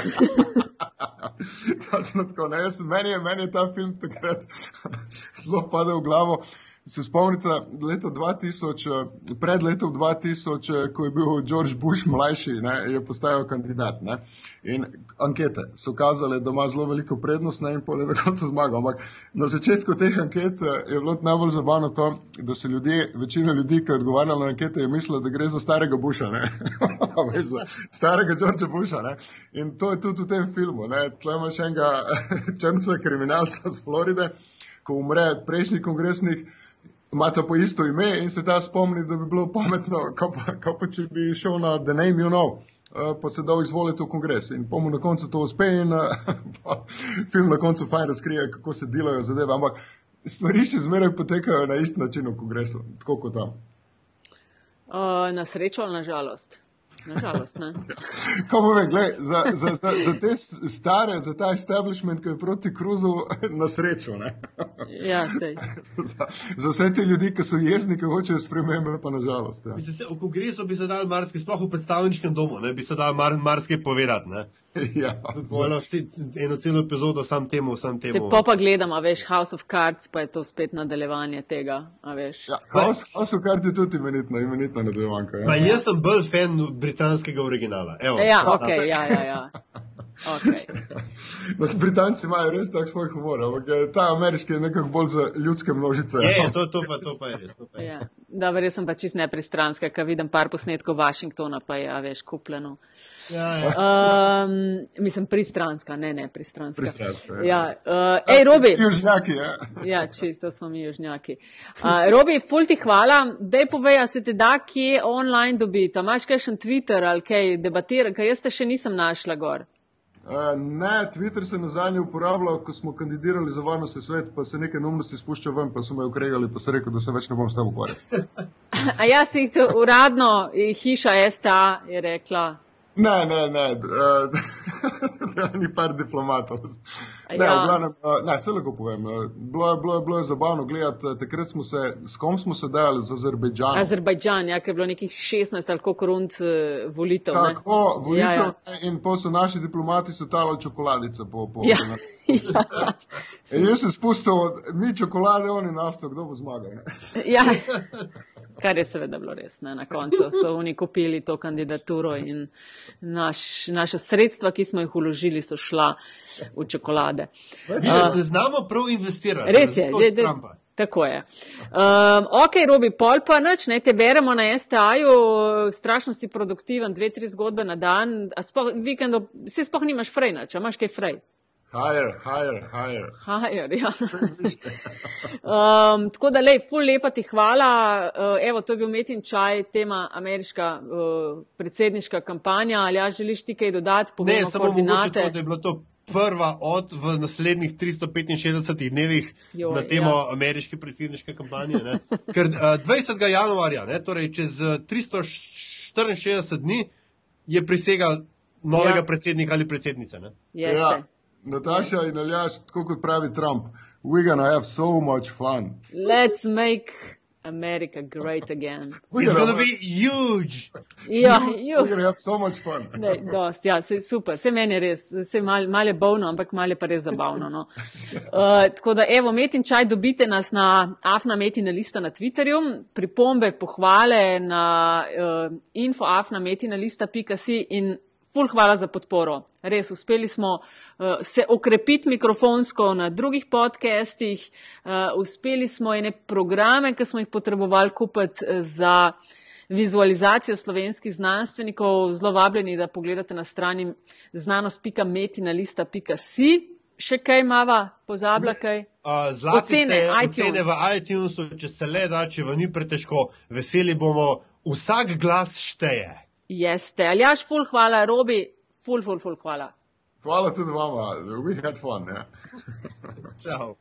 Točno tako. Ne, jaz, meni, je, meni je ta film takrat (laughs) zelo padel v glavo. Se spomnite, leta 2000, eh, pred letom 2000, eh, ko je bil George Bush mlajši, ne, je postajal kandidat. Ne, in ankete so kazale, da ima zelo veliko prednost ne, in pol je na koncu zmagal. Ampak na začetku teh anket eh, je bilo najbolj zabavno to, da so ljudje, večina ljudi, ki je odgovarjala na ankete, je mislila, da gre za starega Busha. (laughs) veš, za starega Georgea Busha. Ne? In to je tudi v tem filmu. ne. Tle imaš enega (laughs) črnca kriminalca z Floride, ko umre prejšnji kongresnik, imata po isto ime in se ta spomni, da bi bilo pametno, kako pa, kako pa če bi šel na The Name You Know. eh, Pa se dal izvoliti v kongres in pomu na koncu to uspe, in (laughs) pa film na koncu fajn razkrije, kako se delajo zadeve. Ampak stvari še zmeraj potekajo na isti način v kongresu, tako kot tam. Uh, na srečo ali na žalost? Na žalost, ne. (laughs) Povem, gled, za, za, za, za te stare, za ta establishment, ki je proti kruzu, (laughs) na srečo. ne. (laughs) Ja, sej. za, za vse te ljudi, ki so jezni, ki hočejo spremembe, pa nažalost. Ja. Mislim, se, v kongresu bi se dal marsikaj, sploh v predstavniškem domu, ne, bi se dal mar, marsikaj povedati. Ne. Ja, Pojela vsi, eno celo epizodo sam temu, sam Se temu. pa pa gledam, a veš, House of Cards, pa je to spet nadaljevanje tega, a veš. ja, House House of Cards je tudi imenitna, imenitna nadaljevanka. Pa Ja. jaz sem bolj fan britanskega originala. Evo. Ja, ok, ja, ja, ja. Okay. (laughs) No, Britanci imajo res tak svoj humor, ampak eh, ta ameriški je nekako bolj za ljudske množice. Je, je, to, to, pa, to pa je res. To pa je. Ja. Dobro, jaz sem pa čist nepristranska, ker vidim par posnetkov Washingtona, pa je, a veš, kupljeno. Ja, ja. Um, mislim, pristranska, ne, ne, pristranska. Pristranska, ja. ja. Uh, ej, Robi. Južnjaki, ja. Ja, čisto smo mi južnjaki. Uh, Robi, ful ti hvala. Dej povej, se te da kje online dobiti. A Imaš kakšen Twitter ali kaj debatira, ker jaz te še nisem našla gor. Uh, ne, Twitter se na zadnje uporabljal, ko smo kandidirali za varnostni svet, pa se nekaj neumnosti spušča ven, pa so me ukregali, pa sem rekel, da se več ne bom s tem ukvarjal. (laughs) A jaz jih to uradno, hiša STA je rekla, Ne, ne, ne. (laughs) Uh, ni par diplomatov. Ne, Ja. glavnem, uh, ne, se lahko povem. Uh, bilo, je- bilo, je- bilo je zabavno gledati. uh, Takrat smo se, s kom smo se delali z Azerbejdžanom. Azerbajdžan, ja, ker je bilo nekih 16 ali koliko rund eh, volitev. ne. Tako, volitev Ja, ja, in pa so naši diplomati so talali čokoladice po po. Ja. In (laughs) jaz sem spustil, mi čokolade, oni nafto, kdo bo zmagal. Ne? Ja. (laughs) Kar je seveda bilo res. Ne? Na koncu so oni kupili to kandidaturo in naš, naša sredstva, ki smo jih uložili, so šla v čokolade. Res ne znamo prav investirati. Res je, de, od de, Trumpa. tako je. Um, ok, Robi, pol pa nič, ne te beremo na STA-ju, strašno si produktiven, dve, tri zgodbe na dan, a spoh, vikendov, si spoh nimaš frejna, če imaš kaj frej. Higher, higher, higher. Hajer, ja. (laughs) um, tako da, lej, ful lepa ti hvala. Uh, evo, to je bil Metin Čaj, tema ameriška uh, predsedniška kampanja. Ali ja želiš ti kaj dodati, Ne, povemo samo mogoče to, da je bilo to prva od v naslednjih 365 dnevih Joj, na temo ja. ameriške predsedniške kampanje. Ne? Ker uh, 20. januarja, ne, torej čez uh, 364 dni, je prisega novega Ja. ja. predsednika ali predsednice. Ne? Jeste. Ja, Nataša in Aljaš, tako kot pravi Trump, we're gonna have so much fun. Let's make America great again. We're It's gonna have- be huge! Ja, We're ju. gonna have so much fun. Ne, dost, ja, se, super, vse meni je res, se mal, mal je bovno, ampak mal je pa res zabavno. No. Uh, (laughs) tako da, evo, Metin čaj dobite nas na Afna Metina lista na Twitterju, pripombe, pohvale na uh, infoafnametinalista.si in ful hvala za podporo. Res, uspeli smo uh, se okrepiti mikrofonsko na drugih podcastih, uh, uspeli smo ene programe, ki smo jih potrebovali kupiti eh, za vizualizacijo slovenskih znanstvenikov. Zelo vabljeni, da pogledate na strani znanost.metinalista.si. Še kaj mava, pozabila kaj? Uh, Zlati Ocene, ste, iTunes. ocene v iTunesu, če se le da, če vam ni pretežko, veseli bomo, vsak glas šteje. Jeste. Aljaš, ful hvala, Robi, ful, ful, ful hvala. Hvala tudi vama, we had fun. Ja. Čau.